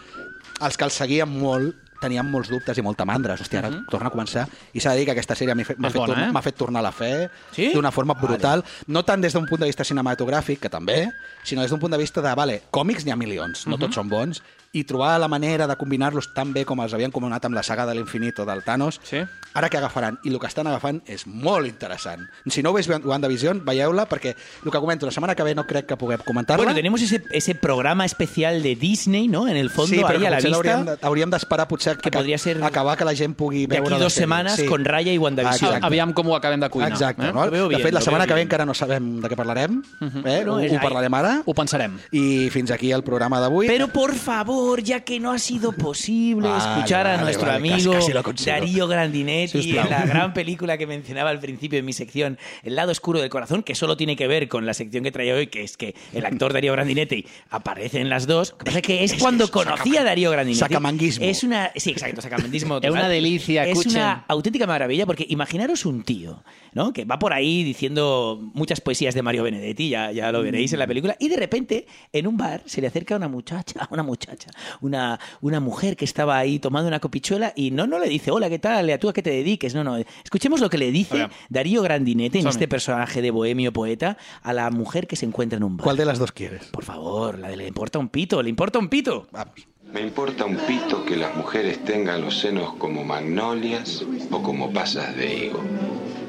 Speaker 3: els que el seguien molt tenien molts dubtes i molta mandra. Hòstia, ara torna a començar. I s'ha de dir que aquesta sèrie m'ha fet, fet,
Speaker 5: bona,
Speaker 3: tornar-
Speaker 5: eh?
Speaker 3: fet tornar la fe
Speaker 4: Sí?
Speaker 3: d'una forma brutal. No tant des d'un punt de vista cinematogràfic, que també, sinó des d'un punt de vista de, vale, còmics n'hi ha milions, no tots són bons, i trobar la manera de combinar-los tan bé com els havien combinat amb la saga de l'infinit o del Thanos,
Speaker 5: Sí.
Speaker 3: ara què agafaran? I el que estan agafant és molt interessant. Si no vist WandaVision, veieu-la, perquè el que comento, la setmana que ve no crec que puguem comentar-la.
Speaker 4: Bueno, tenemos ese, ese programa especial de Disney, ¿no? En el fondo,
Speaker 3: sí, però
Speaker 4: ahí
Speaker 3: que
Speaker 4: a la vista.
Speaker 3: de- hauríem d'esperar potser
Speaker 4: Que
Speaker 3: aca-
Speaker 4: podria ser
Speaker 3: acabar que la gent pugui veure
Speaker 4: aquí
Speaker 3: la
Speaker 4: dos
Speaker 3: sèrie.
Speaker 4: semanas con Raya y WandaVision.
Speaker 3: Exacte.
Speaker 5: Aviam com ho acabem de cuinar.
Speaker 3: Exacte,
Speaker 5: eh?
Speaker 3: no?
Speaker 4: Veo
Speaker 3: de
Speaker 4: bien,
Speaker 3: fet, la setmana que ve
Speaker 4: bien.
Speaker 3: encara no sabem de què parlarem, eh?
Speaker 4: No,
Speaker 3: ho,
Speaker 4: és
Speaker 3: ho parlarem ara.
Speaker 5: Ho pensarem.
Speaker 3: I fins aquí el programa d'avui.
Speaker 4: Pero por favor, ya que no ha sido posible
Speaker 3: Vale,
Speaker 4: escuchar a
Speaker 3: vale,
Speaker 4: nuestro
Speaker 3: vale,
Speaker 4: amigo
Speaker 3: casi.
Speaker 4: Darío Grandinetti en la gran película que mencionaba al principio en mi sección, El lado oscuro del corazón, que solo tiene que ver con la sección que traía hoy, que es que el actor Darío Grandinetti aparece en las dos. Lo que pasa es que es cuando conocí a Darío Grandinetti.
Speaker 3: sacamanguismo.
Speaker 4: Es una, sí, exacto, sacamanguismo.
Speaker 5: Es una delicia,
Speaker 4: Es
Speaker 5: escuchen.
Speaker 4: una auténtica maravilla porque imaginaros un tío, ¿no? Que va por ahí diciendo muchas poesías de Mario Benedetti, ya, ya lo veréis en la película, y de repente en un bar se le acerca una muchacha, una muchacha, una, una mujer que estaba ahí tomando una copichuela y no, no le dice, hola, ¿qué tal? ¿A tú a qué te dediques? No, no. Escuchemos lo que le dice. Darío Grandinetti en este personaje de bohemio poeta a la mujer que se encuentra en un bar.
Speaker 3: ¿Cuál de las dos quieres?
Speaker 4: Por favor, la de le importa un pito, le importa un pito.
Speaker 3: Vamos.
Speaker 13: Me importa un pito que las mujeres tengan los senos como magnolias o como pasas de higo.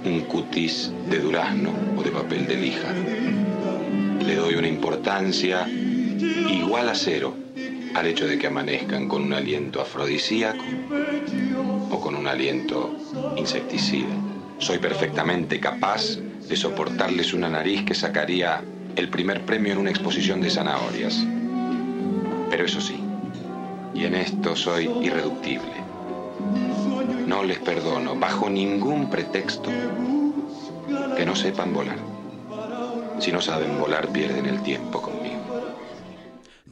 Speaker 13: un cutis de durazno o de papel de lija. Le doy una importancia igual a cero al hecho de que amanezcan con un aliento afrodisíaco o con un aliento insecticida. Soy perfectamente capaz de soportarles una nariz que sacaría el primer premio en una exposición de zanahorias. Pero eso sí, y en esto soy irreductible. No les perdono bajo ningún pretexto que no sepan volar. Si no saben volar, pierden el tiempo.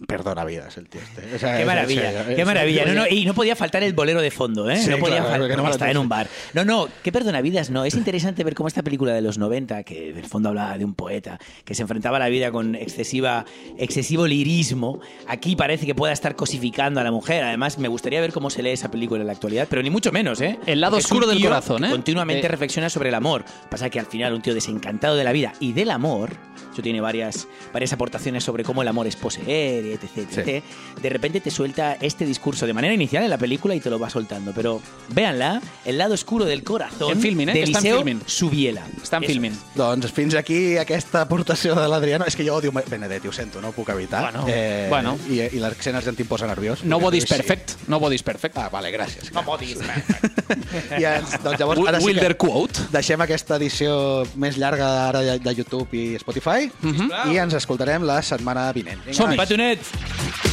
Speaker 3: Perdona vidas, el tío este. O sea,
Speaker 4: Qué
Speaker 3: es-
Speaker 4: maravilla, qué maravilla. No, y no podía faltar el bolero de fondo, ¿eh?
Speaker 3: Sí,
Speaker 4: no podía
Speaker 3: claro,
Speaker 4: faltar,
Speaker 3: que no
Speaker 4: estaba en un bar. No, no, qué perdonavidas, no. Es interesante ver cómo esta película de los 90, que en el fondo hablaba de un poeta que se enfrentaba a la vida con excesiva, excesivo lirismo, aquí parece que pueda estar cosificando a la mujer. Además, me gustaría ver cómo se lee esa película en la actualidad, pero ni mucho menos, ¿eh?
Speaker 5: El lado
Speaker 4: Porque
Speaker 5: oscuro del corazón, ¿eh?
Speaker 4: Continuamente
Speaker 5: Eh.
Speaker 4: reflexiona sobre el amor. Pasa que al final un tío desencantado de la vida y del amor, eso tiene varias, varias aportaciones sobre cómo el amor es poseer, etc, etc. De repente te suelta este discurso de manera inicial en la película y te lo va soltando. Pero véanla, el lado oscuro del corazón
Speaker 5: En Filmin, eh,
Speaker 4: de
Speaker 5: que està en
Speaker 4: Eliseo
Speaker 5: Filmin.
Speaker 4: Subiela.
Speaker 5: Està en
Speaker 4: Eso
Speaker 5: Filmin.
Speaker 3: Doncs fins aquí aquesta aportació de l'Adriano. És que jo odio Benedetti, ho sento, no ho puc evitar.
Speaker 5: Bueno, bueno.
Speaker 3: I, i l'accent argentí em posa nerviós.
Speaker 5: No bodies
Speaker 3: Sí.
Speaker 5: perfect. No bodies perfect.
Speaker 3: Ah, vale, gràcies.
Speaker 4: No bodies perfect.
Speaker 3: I ens, doncs llavors, ara sí
Speaker 5: Wilder
Speaker 3: que
Speaker 5: quote.
Speaker 3: deixem aquesta edició més llarga ara de, de YouTube i Spotify
Speaker 5: Mhm.
Speaker 3: i ens escoltarem la setmana vinent.
Speaker 5: Som-hi.
Speaker 4: Petonet!